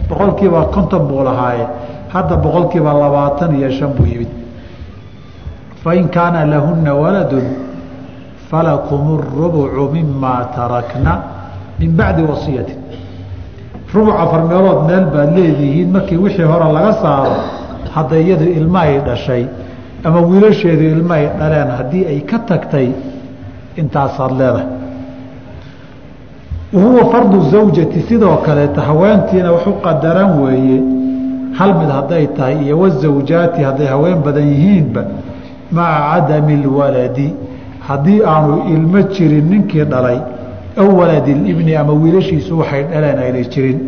Boqolkiiba konton buu lahaaye. Hadda boqolkiiba labaatan iyo shan buu yimid. Fain kaana lahunna waladun falakum اrubucu mimaa tarakna min bacdi wasiyati rubuc afar meelood meel baad leedihiin markii wixii hore laga saaro hadda iyadu ilma ay dhashay ama wiilasheedu ilma ay dhaleen haddii ay ka tagtay intaasaad leedahay. Wahuwa fardu zawjati sidoo kaleeta haweentiina waxu qadaran weeye hal mid hadday tahay iyo wazawjaati hadday haween badan yihiinba maca cadami اlwaladi haddii aanu ilmo jirin ninkii dhalay aw waladi libni ama wiilashiisu waxay dhaleen aynay jirin.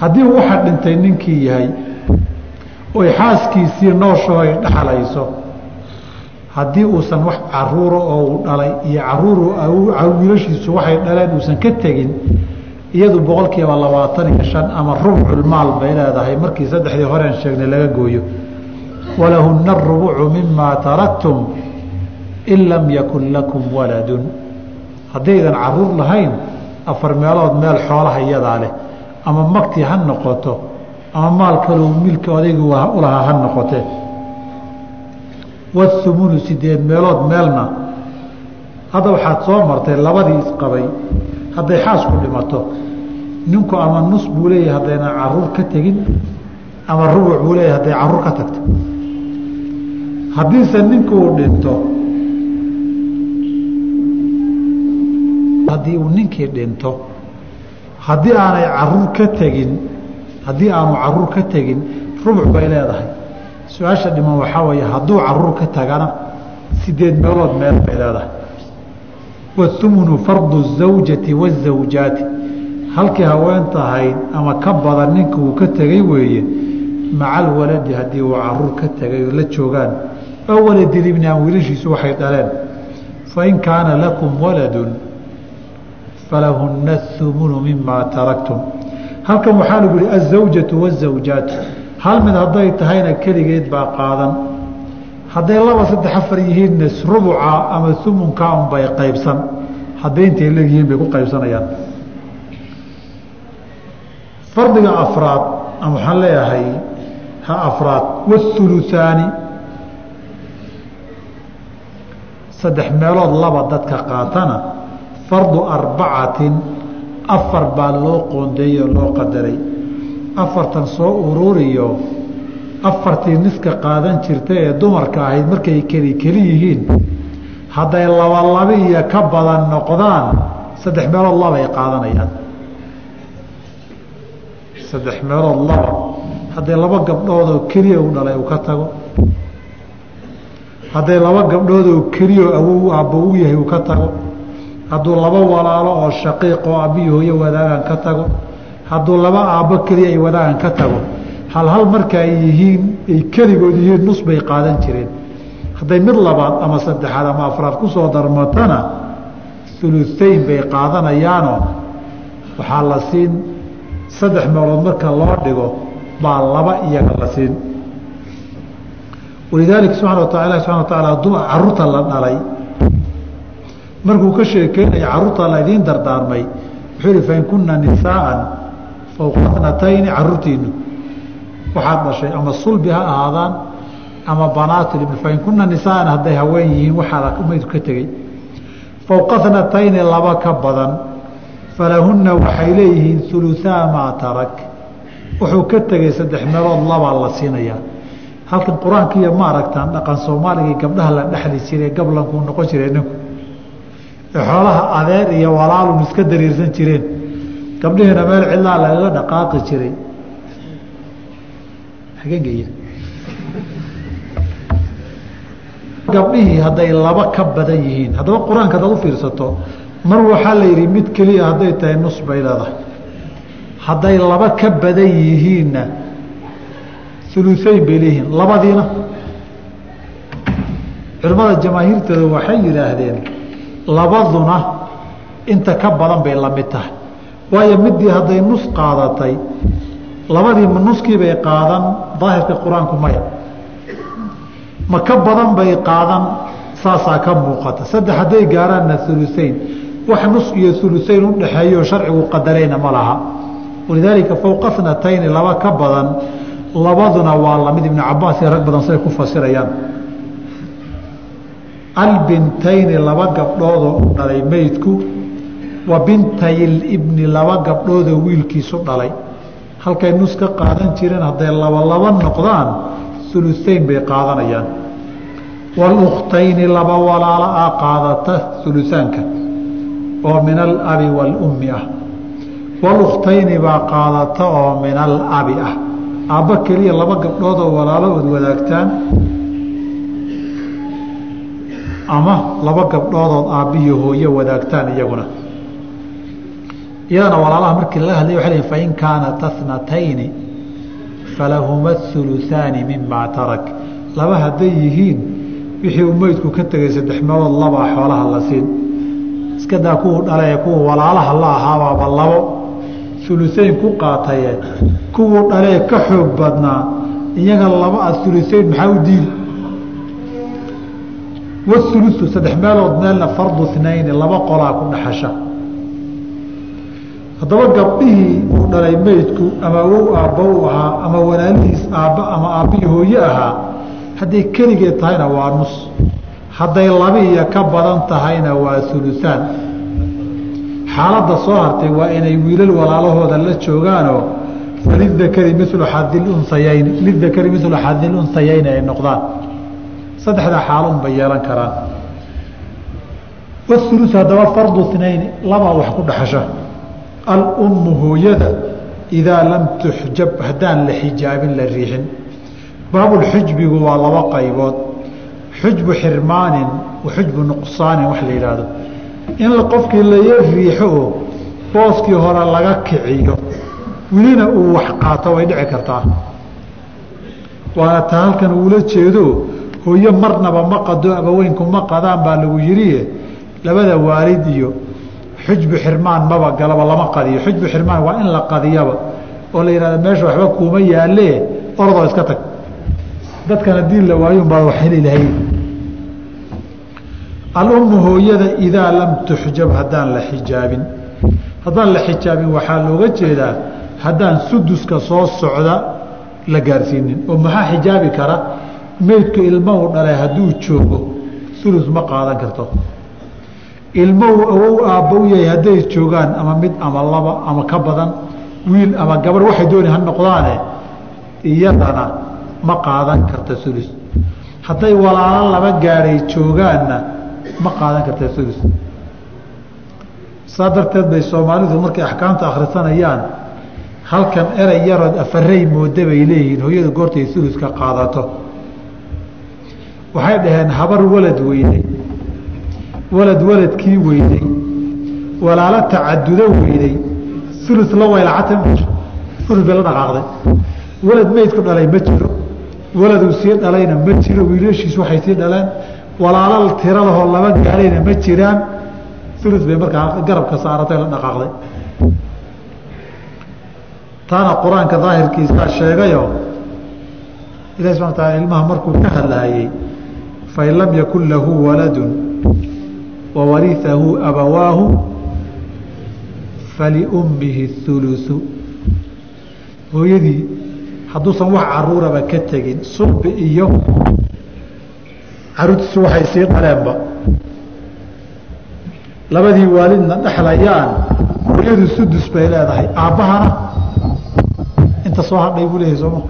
Haddii waxa dhintay ninkii yahay oy xaaskiisii noosho ay dhaxlayso haddii uusan wax caruura oo uu dhalay iyo carruur wiilashiisu waxay dhaleen uusan ka tegin iyadu boqolkiiba labaatan iyo shan ama rubculmaal bay leedahay. Markii saddexdii horeen sheegnay laga gooyo. Walahuna arubucu mimaa taraktum in lam yakun lakum waladun. Haddaydan carruur lahayn afar meelood meel xoolaha iyadaa leh. Ama magtii ha noqoto ama maal kalou milka odaygu ulahaa ha noqotee wathumunu sideed meelood meelna. Hadda waxaad soo martay labadii isqabay hadday xaasku dhimato. Ninku ama nus buu leeyahay haddaynan carruur ka tegin ama rubuc buu leeyahay hadday carruur ka tagto. Haddiise ninkuu dhinto haddii uu ninkii dhinto haddii aanay carruur ka tegin haddii aanu carruur ka tegin rubuc bay leedahay. Su'aasha dhiman waxaa weeye hadduu carruur ka tagana sideed meelood meel bay leedahay. Wathumunu fardu zawjati wazawjaati halkii haweenta ahayd ama ka badan ninka uu ka tegay weeye maca alwaladi haddii uu carruur ka tegay la joogaan oo waladilibni ama wiilashiisu waxay dhaleen fain kaana lakum waladun falahuna athumunu mimaa taraktum halkan waxaa lagu yihi azawjatu wazawjaatu hal mid hadday tahayna keligeed baa qaadan. Hadday laba saddex afar yihiinna rubuca ama umunkaa unbay qaybsan. Hadday intay leeyihiin bay ku qaybsanayaan. Fardiga afraad ama waxaan leeyahay ha afraad wathuluthaani saddex meelood laba dadka qaatana fardu arbacatin afar baa loo qoondeeyey oo loo qadaray. Afartan soo ururiyo afartii niska qaadan jirta ee dumarka ahayd markay keli keli yihiin hadday laba laba iyo ka badan noqdaan saddex meelood labay qaadanayaan. Saddex meelood laba hadday laba gabdhoodoo keliya u dhalay uu ka tago. Hadday laba gabdhoodoo keliyaoo awow aabbo u yahay uu ka tago hadduu laba walaalo oo shaqiiq oo aabbiyi hooyo wadaagan ka tago hadduu laba aabbo keliya ay wadaagan ka tago hal hal marka ay yihiin ay keligood yihiin nus bay qaadan jireen. Hadday mid labaad ama saddexaad ama afraad ku soo darmatana uluayn bay qaadanayaanoo waxaa la siin saddex meelood marka loo dhigo baa laba iyaga la siin. Walidaalika subxana wa taala subana wa taala carruurta la dhalay markuu ka sheekeynaya carruurta la idiin dardaarmay. Wuxuu ihi fain kunna nisaaan fowqa tnatayni caruurtiinu waxaad dhashay ama sulbi ha ahaadaan ama banaatilibn fain kunna nisaaan hadday haween yihiin waxaada maydku ka tegey. Fowqa tnatayni laba ka badan falahunna waxay leeyihiin uluaa maa tarak. Wuxuu ka tegey saddex meelood labaa la siinayaa halkan qur'aankiiyo ma aragtaan dhaqan soomaaligii gabdhaha la dhexli jiray gablankuu noqon jiray ninku xoolaha adeer iyo walaalun iska dariirsan jireen. Gabdhihiina meel cidlaa lagaga dhaqaaqi jiray. Gabdhihii hadday laba ka badan yihiin haddaba qur'aanka hadaad u fiirsato mar waxaa la yidhi mid keliya hadday tahay nus bay leedahay. Hadday laba ka badan yihiinna uluseyn bay leeyihiin. Labadiina. Culimmada jamaahiirtooda waxay yidhaahdeen labaduna inta ka badan bay la mid tahay. Waayo midii hadday nus qaadatay labadii ma nuskiibay qaadan daahirka qur'aanku maya ma ka badan bay qaadan saasaa ka muuqata. Saddex hadday gaaraanna uluseyn wax nus iyo uluseyn udhaxeeyo sharcigu qadareyna ma laha. Walidaalika fowqa snatayni laba ka badan labaduna waa la mid ibnu cabaas iyo rag badan siday ku fasirayaan albintayni laba gabdhoodoo u dhalay meydku wa bintayilibni laba gabdhoodoo wiilkiisu dhalay. Halkay nus ka qaadan jireen hadday laba laba noqdaan uluseyn bay qaadanayaan. Walukhtayni laba walaalo ah qaadata ulusaanka oo min alabi waalummi ah. Walukhtayni baa qaadata oo min alabi ah. Aabba keliya laba gabdhoodoo walaalo ood wadaagtaan ama laba gabdhoodood aabbihiyo hooyo wadaagtaan iyaguna. Iyadana walaalaha markii laga hadlay waay ln fain kaanat athnatayni falahuma hulusaani mimaa tarak. Laba hadday yihiin wixii uu meydku ka tegay saddex meelood labaa xoolaha la siin. Iskadaa kuwu dhale kuwa walaalaha la ahaabaaba labo. Uluseyn ku qaataye kuwuu dhalee ka xoog badnaa. Iyaga laba a uluseyn maxaa u diidi waulusu saddex meelood meelna fardu inayni laba qolaa ku dhaxasha haddaba gabdhihii uu dhalay meydku ama wow aabba u ahaa ama walaalihiis aabba ama aabbihii hooye ahaa hadday keligeed tahayna waa nus hadday laba iyo ka badan tahayna waa ulusaan xaaladda soo hartay waa inay wiilal walaalahooda la joogaanoo falidakari milu xadilunsayayni lidakari milu xadilunsayayni ay noqdaan saddexdaa xaalo unbay yeelan karaan. Waulus haddaba fardu inayni labaa wax ku dhaxasha. Alummu hooyada idaa lam tuxjab haddaan la xijaabin la riixin. Baabulxujbigu waa laba qaybood. Xujbu xirmaanin xujbu nuqsaanin wax la yidhaahdo. In qofkii laga riixo oo booskii hore laga kiciyo welina uu wax qaato way dhici kartaa. Waana ta halkan uula jeedo hooyo marnaba ma qado abaweynku ma qadaan baa lagu yidhi labada waalid iyo xujbu xirmaan maba galaba lama qadiyo. Xujbu xirmaan waa in la qadiyaba oo la yihahda meesha waxba kuuma yaalee orodoo iska tag. Dadkan haddii la waayun baa wax heli lahay. Alummu hooyada idaa lam tuxjab haddaan la xijaabin. Haddaan la xijaabin waxaa looga jeedaa haddaan suduska soo socda la gaarsiinin oo maxaa xijaabi kara meydku ilma uu dhalay hadduu joogo sulus ma qaadan karto. Ilmo uu awow aabba u yahay hadday joogaan ama mid ama laba ama ka badan wiil ama gabar waxay dooni ha noqdaane iyadana ma qaadan karta sulus hadday walaalo laba gaadhay joogaanna ma qaadan karta sulus saa darteed bay soomaalidu markay axkaamta akhrisanayaan halkan erey yarood afarey mooda bay leeyihiin hooyada goortay suluska qaadato waxay dhaheen habar walad weynay walad waladkii weynay walaalo tacadudo weynay ulus la waylacata ulus bay la dhaqaaqday. Walad meydku dhalay ma jiro. Waladuu sii dhalayna ma jiro. Wiilashiis waxay sii dhaleen. Walaalo tiro lahoo laba gaadhayna ma jiraan. Ulus bay markaa garabka saaratay la dhaqaaqday. Taana qur'aanka daahirkiisaa sheegayo. Ilahi subana taala ilmaha markuu ka hadlaayey fain lam yakun lahu waladun wawariahu abawaahu faliummihi hulusu hooyadii hadduusan wax caruuraba ka tegin sulbi iyo caruurtiisu waxay sii dhaleenba labadii waalidna dhexlayaan hooyadu sudus bay leedahay aabbahana inta soo hadhay buu leeyahay sooma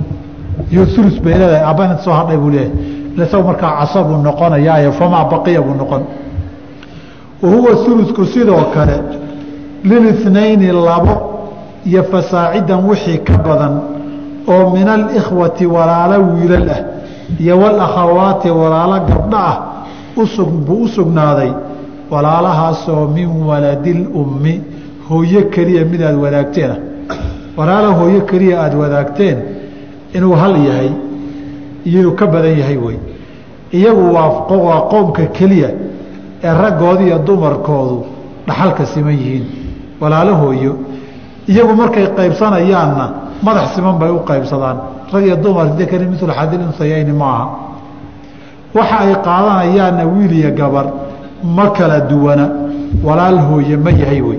iyo ulus bay leedahay aabbahana inta soo hadhay buu leeyahay isaga markaa casabuu noqonayaayo famaa baqiya buu noqon. Wahuwa ulusku sidoo kale lilithnayni labo iyo fasaacidan wixii ka badan oo min alikhwati walaalo wiilal ah iyo walakhawaati walaalo gabdho ah buu u sugnaaday walaalahaasoo min waladil ummi hooyo keliya mid aada wadaagteena walaala hooyo keliya aada wadaagteen inuu hal yahay iyo inuu ka badan yahay wey. Iyagu waa qoomka keliya ee raggooda iyo dumarkoodu dhaxalka siman yihiin walaalo hooyo iyagu markay qaybsanayaanna madax siman bay u qaybsadaan. Rag iyo dumar dakari milu xadil unsayayni maaha waxa ay qaadanayaanna wiil iyo gabar ma kala duwana walaal hooye ma yahay wey.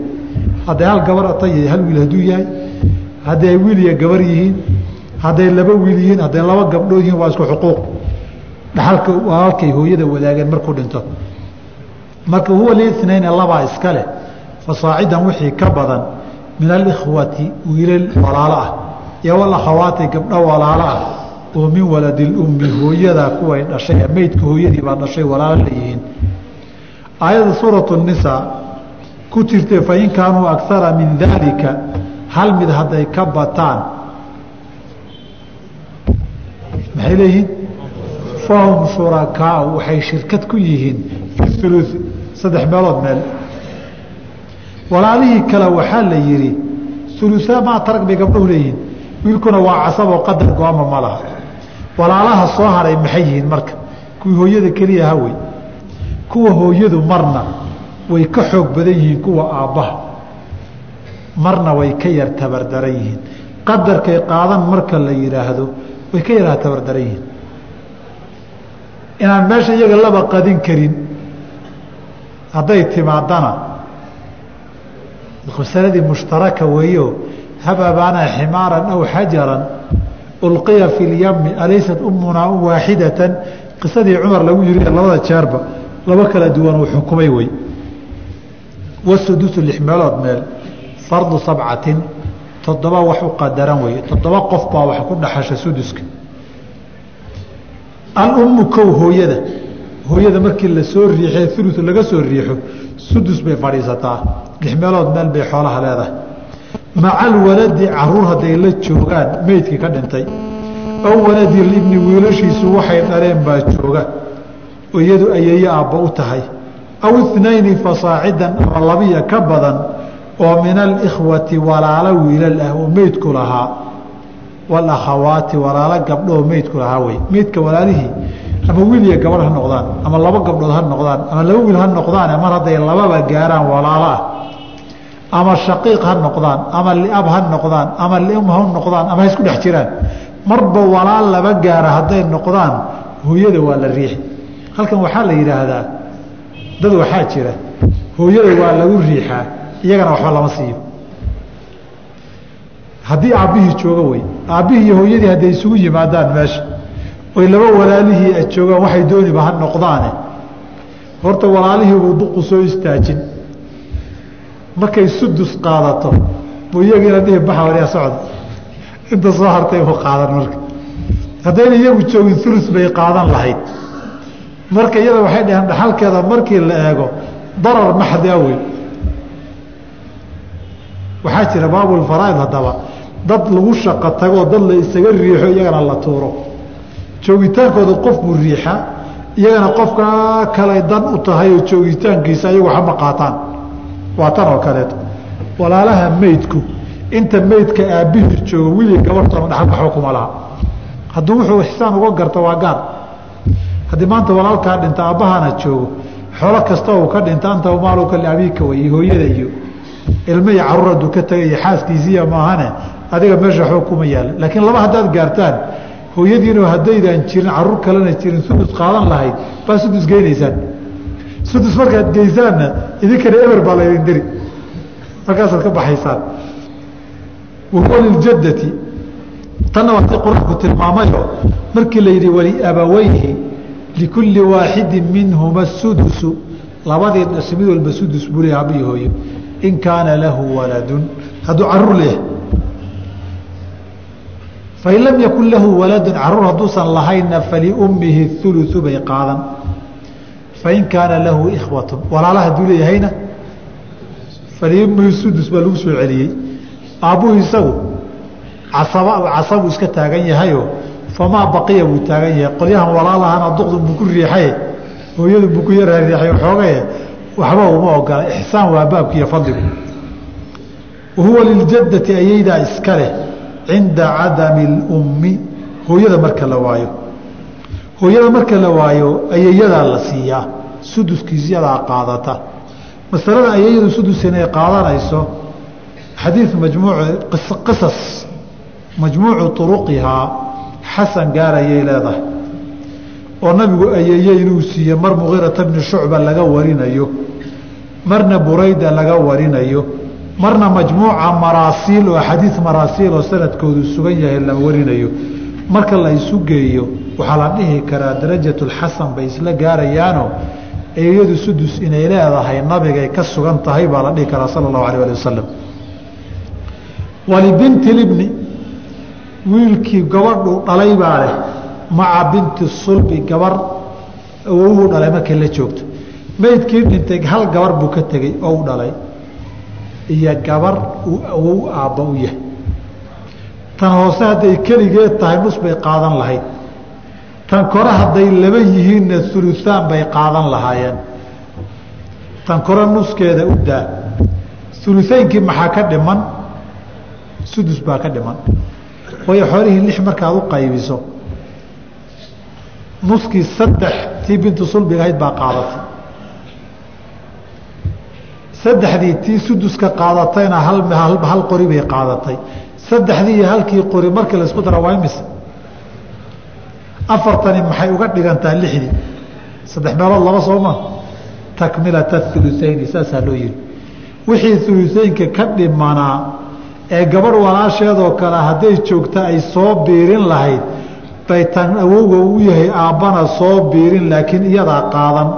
Hadday hal gabar hal wiil hadduu yahay hadday wiil iyo gabar yihiin hadday laba wiil yihiin hadday laba gabdhood yihiin waa isku xuquuq. Dhaxalka walaalkay hooyada wadaageen markuu dhinto. Marka huwa linayn labaa iska leh. Fasaacidan wixii ka badan min alikhwati wiilal walaalo ah. Iyo walakhawaati gabdho walaalo ah. Oo min waladilummi hooyadaa kuway dhashay meydka hooyadii baa dhashay walaalo leeyihiin aayadda suuratu nisaa ku jirtay fain kaanuu akara min daalika hal mid hadday ka bataan maxay leeyihiin? Fahum shurakaau waxay shirkad ku yihiin fi ulu saddex meelood meel. Walaalihii kale waxaa la yihi uluaa maa tarag bay gabdhahu leeyihiin wiilkuna waa casaboo qadar go-ama ma laha. Walaalaha soo haray maxay yihiin marka? Kuwii hooyada keliya hawey kuwa hooyadu marna way ka xoog badan yihiin kuwa aabbaha. Marna way ka yar tabardaran yihiin. Qadarkay qaadan marka la yidhaahdo way ka yaraa tabardaran yihiin. Inaan meesha iyaga laba qadin karin hadday timaadana masaladii mushtaraka weeyo hab abaana ximaaran aw xajaran ulqiya fi lyami alaysat umunaa waaxidatan qisadii cumar lagu yiri labada jeerba laba kala duwan uu xukumay wey wasudusu lix meelood meel fardu sabcatin toddoba wax u qadaran weeye. Toddoba qof baa wax ku dhaxasha suduska alummu kow hooyada. Hooyada markii la soo riixee ulu laga soo riixo sudus bay fadhiisataa. Lix meelood meel bay xoolaha leedahay. Maca alwaladi carruur hadday la joogaan meydkii ka dhintay. Aw waladi libni wiilashiisu waxay dhaleen baa jooga. Oo iyadu ayeeye aabba u tahay. Aw inayni fasaacidan ama labiya ka badan oo min alikhwati walaalo wiilal ah oo meydku lahaa walakhawaati walaalo gabdhooo meydku lahaa wey. Meydka walaalihii ama wiil iyo gabadh ha noqdaan ama laba gabdhood ha noqdaan ama laba wiil ha noqdaane mar hadday lababa gaaraan walaalo ah ama shaqiiq ha noqdaan ama liab ha noqdaan ama lium ha noqdaan ama ha dhex jiraan. Marba walaal laba gaara hadday noqdaan hooyada waa la riixi. Halkan waxaa la yidhaahdaa dad waxaa jira hooyada waa lagu riixaa iyagana waxba lama siiyo. Haddii aabbihii joogo wey aabbihii iyo hooyadii hadday isugu yimaadaan meesha oy laba walaalihii a joogaan waxay dooniba ha noqdaane. Horta walaalihiibuu duqu soo istaajin. Markay sudus qaadato buu iyagiina dhihi baxa waryaa socda inta soo hartay buu qaadan marka. Haddayna iyagu joogin ulus bay qaadan lahayd. Marka iyada waxay dhaheen dhaxalkeeda markii la eego darar maxdi awey waxaa jira baabulfaraaid haddaba. Dad lagu shaqo tagoo dad la isaga riixo iyagana la tuuro. Joogitaankooda qof buu riixaa iyagana qofkaa kale dan u tahay oo joogitaankiisa ayagu waxba qaataan. Waa tan oo kaleeto. Walaalaha meydku inta meydka aabbihii joogo wiilii gabartoona dhaxal waxba laha. Hadduu wuxuu ixsaan uga garto waa gaar. Haddii maanta walaalkaa dhinta aabbahana joogo xoolo kasta uu ka dhinta anta maaluka liabiika wey hooyada iyo ilmo iyo carruur hadduu ka tagayo xaaskiisiiya maahane adiga meesha waxba kuma yaalla laakiin laba haddaad gaartaan hooyadiinu haddaydaan jirin carruur kalena jirin sudus qaadan lahayd baa sudus geynaysaan. Sudus markaad geysaanna idinkana eber baa laydin diri. Markaasaad ka baxaysaan. Wahuwa liljadati. Tanna waa ti qur'aanku tilmaamayo markii la yidhi waliabaweyhi likulli waaxidin minhuma sudusu. Labadii dhashay mid walba sudus buu leeyahay aabbihi hooyo in kaana lahu waladun. Hadduu carruur leeyahay fain lam yakun lahu waladun carruur hadduusan lahaynna faliummihi uluثu bay qaadan. Fain kaana lahu ikhwatun walaala hadduu leeyahayna faliummihi sudus baa lagu soo celiyey. Aabbuhu isagu casaba casabuu iska taagan yahayo famaa baqiya buu taagan yahay. Qolyahan walaalahana duqdun buu ku riixaye hooyadu buu ku yaraa riixay waxoogaye waxba uma ogola ixsaan waa baabkiiyo fadligu. Wahuwa liljadati ayaydaa iska leh cinda cadami اlummi hooyada marka la waayo. Hooyada marka la waayo ayayadaa la siiyaa suduskiisyadaa qaadata. Masalada ayayadu sudus inay qaadanayso xadiid majmuuc qisas majmuucu uruqihaa xasan gaarayay leedahay oo nabigu ayeeye inuu siiye mar mugiirata bni shucba laga warinayo marna burayda laga warinayo marna majmuuca maraasiil oo xadiid maraasiil oo sanadkoodu sugan yahay la warinayo. Marka la isu geeyo waxaa la dhihi karaa darajatulxasan bay isla gaarayaano eeyadu sudus inay leedahay nabigay ka sugan tahay baa la dhihi karaa sala allahu alah ali wasalam walibinti libni wiilkii gabadhuu dhalay baa leh maca binti sulbi gabar awowuu dhalay markay la joogto. Meydkii dhintay hal gabar buu ka tegey oo u dhalay. Iyo gabar uu awow aabba u yahay. Tan hoose hadday keligeed tahay nus bay qaadan lahayd. Tan kore hadday laba yihiinna uluaan bay qaadan lahaayeen. Tan kore nuskeeda u daa. Ulutaynkii maxaa ka dhiman? Sudus baa ka dhiman. Waayo xoolihii lix markaad u qaybiso nuskii saddex tii bintu sulbiga ahayd baa qaadatay. Saddexdii tii suduska qaadatayna hal qori bay qaadatay. Saddexdii iyo halkii qori markii la isku dara waa imise afartani maxay uga dhigantaa lixdii? Saddex meelood laba sooma takmilata ulutayni saasaa loo yihi wixii uluteynka ka dhimanaa ee gabadh walaasheedoo kale hadday joogta ay soo biirin lahayd bay tan awowga u yahay aabbana soo biirin laakiin iyadaa qaadan.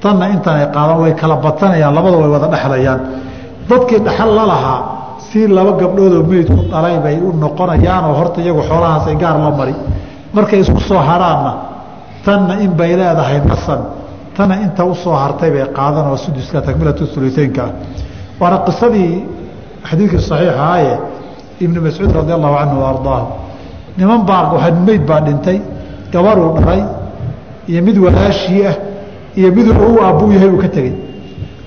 Tanna intanay qaadan way kala batanayaan labada way wada dhexlayaan. Dadkii dhexal la lahaa si laba gabdhoodoo meydku dhalay bay u noqonayaanoo horta iyagu xoolahaasay gaar la mari. Markay isku soo haraanna tanna in bay leedahay nasan. Tanna inta u soo hartay bay qaadan oo suduska takmilatu uluteynka ah waana qisadii xadiidkii saxiixaaye ibnu mascuud radi allahu canhu wa niman baa meyd baa dhintay gabaruu dhalay iyo mid walaashii ah iyo miduu awow aabbuu yahay uu ka tegey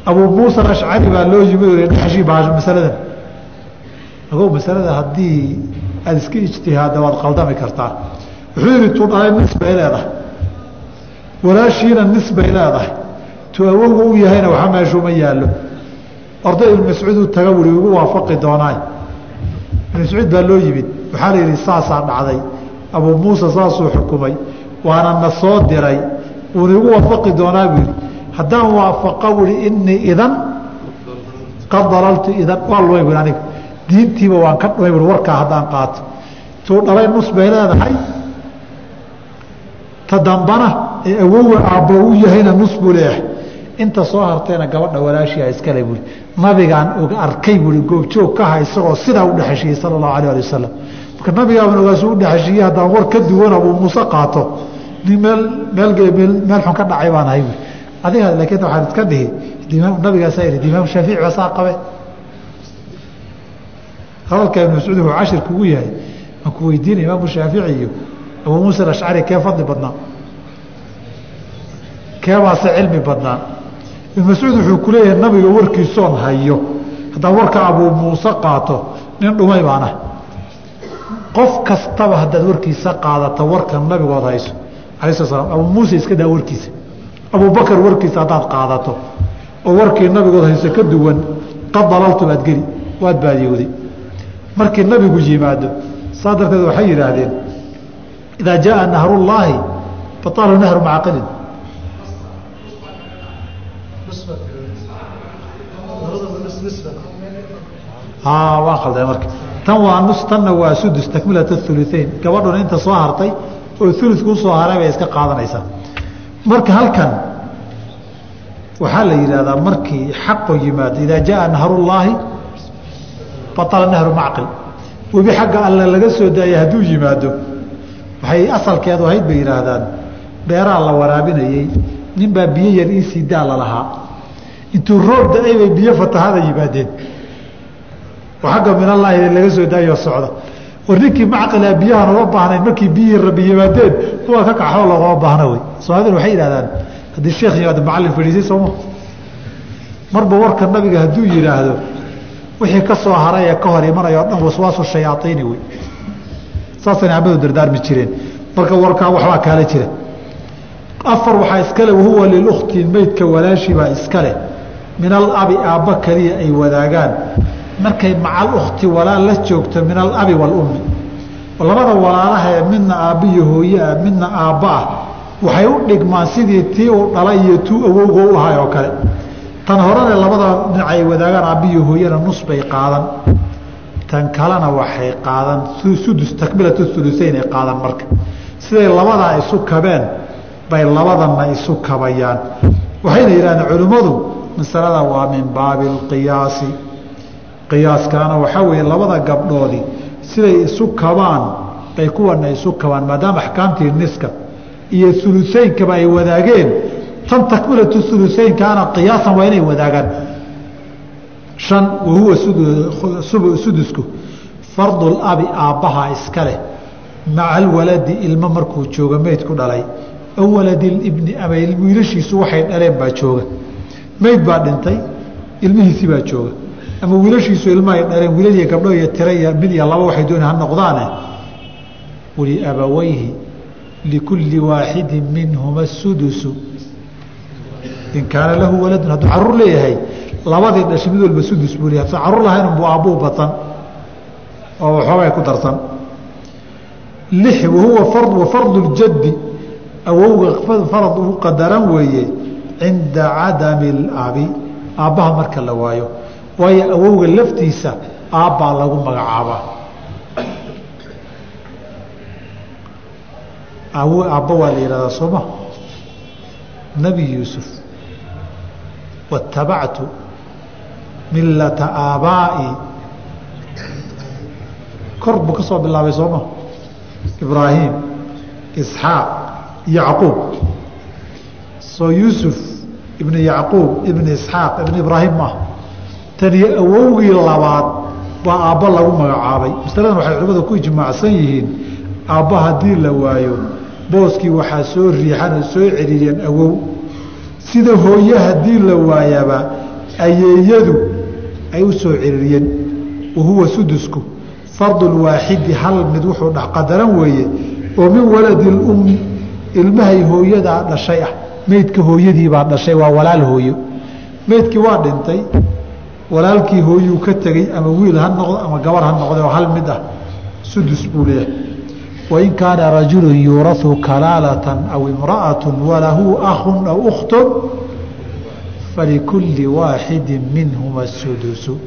abuu muusa ashcari baa loo yimid dhexashii baa masaladan. Agow masalada haddii aada iska ijtihaadda waad qaldami kartaa. Wuxuu yihi tuu dhalay nis bay leedahay. Walaashiina nis bay leedahay. Tuu awowga u yahayna waxa meeshuuma yaallo. Orday ibnu mascuud u taga wuri igu waafaqi doonaa ibnu mascuud baa loo yimid waxaa la yidhi saasaa dhacday. Abuu muusa saasuu xukumay waana na soo diray. Wuuna igu waafaqi doonaa buu yidhi haddaan waafaqa wuri inii idan qad dalaltu idan. Waa lumay bu aniga diintiiba waan ka dhumay bui warkaa haddaan qaato. Tuu dhalay nus bay leedahay. Ta dambana ee awowa aabbo u yahayna nus buu leeyahay. Inta soo hartayna gabadha walaashia iskale buui nabigaan og arkay buui goobjoog kaha isagoo sidaa u dhexeshiiyey sala allahu alah ali wasalam marka nabigaaban ogaasu u dhexeshiiyey haddaan war ka duwan abuu muuse qaato. Nin meel meel meel xun ka dhacay baan ahay adiga laakiin waxaan iska dhihi nabigaasaa ihi imaam shaafici baa saa qabe hadalka ibnu mascuud wuxuu cashir kugu yahay aan ku weydiinaya imaamu shaafici iyo abuu muusa alashcari kee fadli badnaa? Keebaase cilmi badnaa? Ibnu mascuud wuxuu ku leeyahay nabiga warkiisoon hayo. Haddaan warka abuu muuse qaato nin dhumay baan ah qof kastaba haddaad warkiisa qaadato warka nabigood hayso ala sla slam abuu muuse iska daa warkiisa. Abubakar warkiisa haddaad qaadato oo warkii nabigood hayso ka duwan qad dalaltu baad geli waad baadiyowday. Markii nabigu yimaado saa darteed waxay yidhaahdeen idaa jaaa nahrullaahi batalahu nahru macaqilin waan khalday marka tan waa nus tanna waa sudus takmilat uluain gabadhuna inta soo hartay oo ulukuu soo haray bay iska qaadanaysaa. Marka halkan waxaa la yidhahdaa markii xaqo yimaado idaa jaaa nahrullaahi baala nahru macqil. Webi xagga alle laga soo daayay hadduu yimaado waxay asalkeedu ahayd bay yidhaahdaan beeraa la waraabinayey ninbaa biyo yar iisii daa lalahaa intuu roob da'ay biyo fatahada yimaadeen oo xagga minallaahi laga soo daayoo socda war ninkii macqilaa biyahan uma baahnayn markii biyihii rabbi yimaadeen kuwa ka kaxoo loogama baahna wey soomaaliduna waxay yidhahdaan haddii sheekh yimaado macallin fadhiisay sooma marba warka nabiga hadduu yidhaahdo wixii ka soo haray ee ka hor imanaya o dhan waswaasu shayaaiini wey saasay nacmadu dardaarmi jireen. Marka warkaa waxbaa kaala jira. Afar waxaa iskale wahuwa lilukti meydka walaashibaa iskale min alabi aabba keliya ay wadaagaan markay macal ukhti walaal la joogto min alabi waalummi labada walaalaha ee midna aabbiyo hooye ah midna aabba ah waxay u dhigmaan sidii tii uu dhalay iyo tuu awowga u ahay oo kale. Tan horene labada dhinac ay wadaagaan aabbiyo hooyena nus bay qaadan. Tan kalena waxay qaadan sudus takmilatu uluseyn ay qaadan marka. Siday labadaa isu kabeen bay labadanna isu kabayaan. Waxayna yidhahdeen culimmadu masalada waa min baabi alqiyaasi qiyaaskaana waxaa weeye labada gabdhoodii siday isu kabaan bay kuwana isu kabaan maadaama axkaamtii niska iyo uluseynkaba ay wadaageen tan takmilatu uluseynkaana qiyaasan waa inay wadaagaan. An wahuwa sudusku fardulabi aabbaha iska leh maca alwaladi ilmo markuu jooga meyd ku dhalay. Aw waladilibni ama wiilashiisu waxay dhaleen baa jooga meyd baa dhintay ilmihiisii baa jooga ama wiilashiisu ilma ay dhaleen wiilal iyo gabdho iyo tira iyo mid iyo laba waxay dooni ha noqdaane. Waliabawayhi likulli waaxidin minhuma sudusu. In kaana lahu waladun hadduu carruur leeyahay labadii dhashay mid walba sudus buu leeyahay. Hadduusan carruur lahayn unbuu aabbuu batan oo waxoogay ku darsan. Lix wahuwa fard wa fardu ljaddi awowga farad u qadaran weeye cinda cadami alabi aabbaha marka la waayo waayo awowga laftiisa aabbaa lagu magacaabaa. Awo aabba waa la yihahdaa sooma nebi yuusuf waاtabactu milata aabaa'i. Kor buu ka soo bilaabay sooma ibraahim isxaaq yacquub. Soo yuusuf ibn yacquub ibn isxaaq ibn ibraahim maaha taniyo awowgii labaad baa aabba lagu magacaabay. Masaladan waxay culimmadu ku ijmaacsan yihiin aabba haddii la waayo booskii waxaa soo riixan oo soo celiyeen awow. Sida hooye haddii la waayaba ayeeyadu ay u soo celiyeen. Wahuwa sudusku fardulwaaxidi hal mid wuxuu dhexqadaran weeye oo min waladi lummi ilmahay hooyadaa dhashay ah. Meydka hooyadiibaa dhashay waa walaal hooyo. Meydkii waa dhintay walaalkii hooyuu ka tegey ama wiil ha noqdo ama gabar ha noqde oo hal mid ah sudus buu leeyahay. Wain kaana rajulu yuurau kalaalatan aw imra'atu walahu akhun aw ukhtun falikulli waaxidi minhuma sudusu.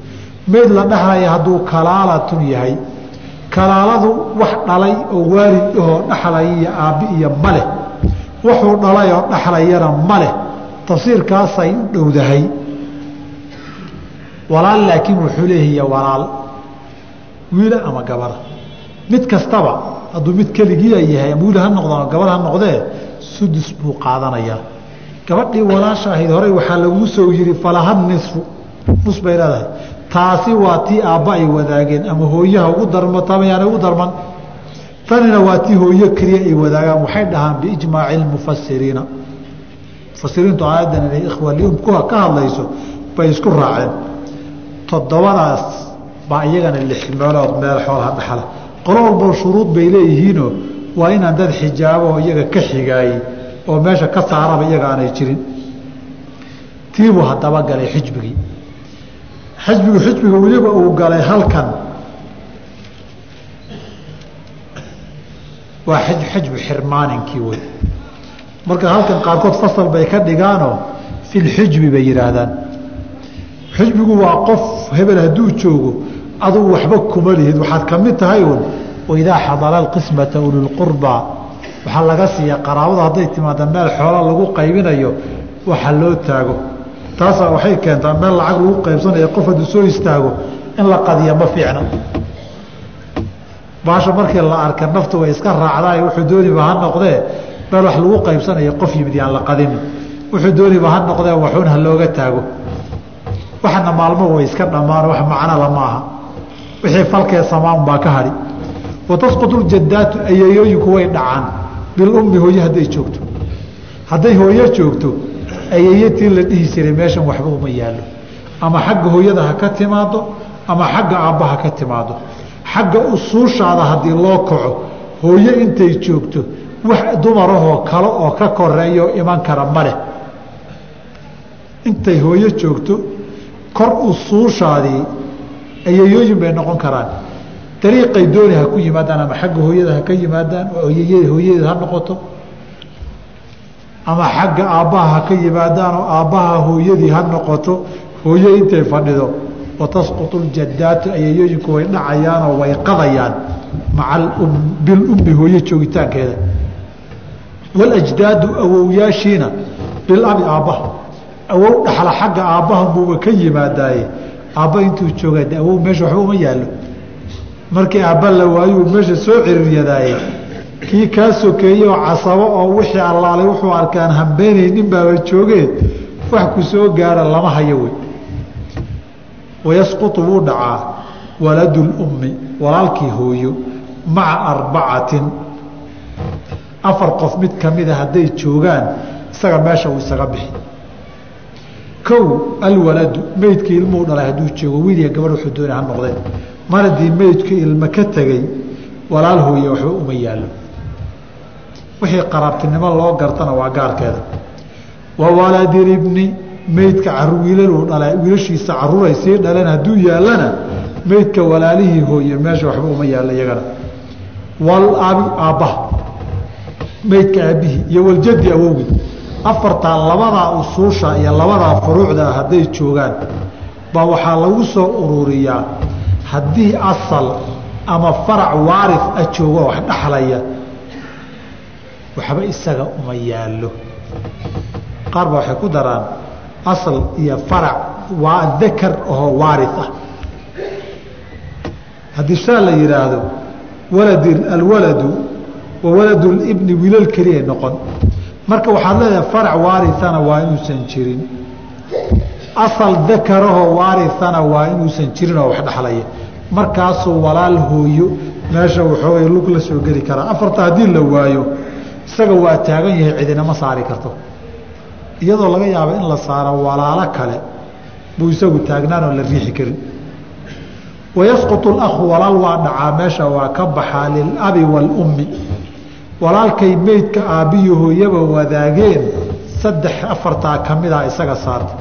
Meyd la dhahlaya hadduu kalaalatun yahay kalaaladu wax dhalay oo waalid ahoo dhaxlaya iyo aabbi iyo maleh wuxuu dhalay oo dhaxlayana maleh tafsiirkaasay u dhowdahay walaal laakiin wuxuu leeyahiy walaal. Wiila ama gabara mid kastaba hadduu mid keligiia yahay ama wiil ha noqdo ama gabar ha noqdee sudus buu qaadanayaa. Gabadhii walaasha ahayd horey waxaa laguu soo yiri falaha nisfu. Nus bay leedahay. Taasi waa tii aabba ay wadaageen ama hooyaha ugu darmato ama yaana ugu darman. Tanina waa tii hooyo keliya ay wadaagaan. Waxay dhahaan biijmaaci lmufasiriina mufasiriintu aayaddan ikhwa liumkuha ka hadlayso bay isku raaceen toddobadaas baa iyagana lix meelood meel xoolaha dhaxla qolo walbo shuruud bay leeyihiinoo waa inaan dad xijaabo oo iyaga ka xigaayey oo meesha ka saaraba iyaga aanay jirin. Tiibuu haddaba galay xijbigii. Xajbigu xijbiga weliba uu galay halkan. Waa xajbu xirmaaninkii wey marka halkan qaarkood fasal bay ka dhigaanoo filxijbi bay yidhaahdaan. Xijbigu waa qof hebel hadduu joogo adugu waxba kuma lihid. Waxaad ka mid tahay uun waidaa xadara alqismata ululqurbaa waxaa laga siiya qaraabada hadday timaada meel xoola lagu qaybinayo waxa loo taago. Taasaa waxay keentaa meel lacag lagu qaybsanayo qof hadduu soo istaago in la qadiya ma fiicna. Baasha markii la arka naftu way iska raacdaay wuxuu dooniba ha noqdee meel wax lagu qaybsanayo qof yimid yaan la qadini wuxuu dooniba ha noqdee waxuun ha looga taago waxana maalmo way iska dhammaan wax macnala ma aha wixii falkee samaan baa ka hadhi. Wa tasqutu ljadaatu ayeeyooyinku way dhacaan. Bilummi hooye hadday joogto. Hadday hooyo joogto ayeeyatii la dhihi jiray meeshan waxba uma yaallo. Ama xagga hooyada ha ka timaado ama xagga aabba ha ka timaado xagga usuushaada haddii loo kaco hooyo intay joogto wax dumarahoo kale oo ka koreeyo iman kara ma leh. Intay hooyo joogto kor usuushaadii ayayooyin bay noqon karaan. Dariiqay dooni ha ku yimaadaan ama xagga hooyada ha ka yimaadaan oo hooyadeed ha noqoto ama xagga aabbaha ha ka yimaadaan oo aabbaha hooyadii ha noqoto hooyo intay fadhido watasqutu ljadaatu ayayooyinku way dhacayaanoo way qadayaan maca bilummi hooyo joogitaankeeda. Walajdaadu awowyaashiina bilabi aabbaha awow dhaxla xagga aabbaha buuba ka yimaadaaye. Aabba intuu joogaa de awow meesha waxba uma yaallo. Markii aabba la waayuu meesha soo ciriiryadaaye kii kaa sokeeye oo casabo oo wixii allaalay wuxuu arkaan hambeynaynin baaba joogee wax ku soo gaara lama hayo wey. Wayasqutu wuu dhacaa waladu lummi walaalkii hooyo maca arbacatin afar qof mid kamida hadday joogaan isaga meesha uu isaga bixi kow alwaladu meydkii ilmuhu dhalay hadduu joogo wiiliya gabadh wuxuu doonay ha noqdeen. Mar haddii meydkii ilmo ka tegey walaal hooye waxba uma yaallo. Wixii qaraabtinimo loo gartana waa gaarkeeda. Wa waladilibni meydka wiilaluu dhala wiilashiisa caruuray sii dhaleen hadduu yaallana meydka walaalihii hooye meesha waxba uma yaallo iyagana. Walabi aabbaha meydka aabbihii iyo waljadi awowgii afartaa labadaa usuusha iyo labadaa furuucda hadday joogaan baa waxaa lagu soo ururiyaa haddii asal ama farac waarif a joogo wax dhaxlaya waxba isaga uma yaallo. Qaar ba waxay ku daraan asal iyo farac waa dakar oo waari ah. Haddii saa la yidhaahdo walad alwaladu wa waladu libni wiilal keliya noqon marka waxaad leedahay farac waarithana waa inuusan jirin. Asal dakarahoo waarithana waa inuusan jirin oo wax dhexlaya markaasuu walaal hooyo meesha waxoogay lug la soo geli karaa afarta haddii la waayo isaga waa taagan yahay cidinama saari karto. Iyadoo laga yaabo in la saaro walaalo kale buu isagu taagnaan oo la riixi karin. Wayasqutu اakhu walaal waa dhacaa meesha waa ka baxaa lilabi wاlummi walaalkay meydka aabbiyo hooyaba wadaageen saddex afartaa ka mida isaga saarta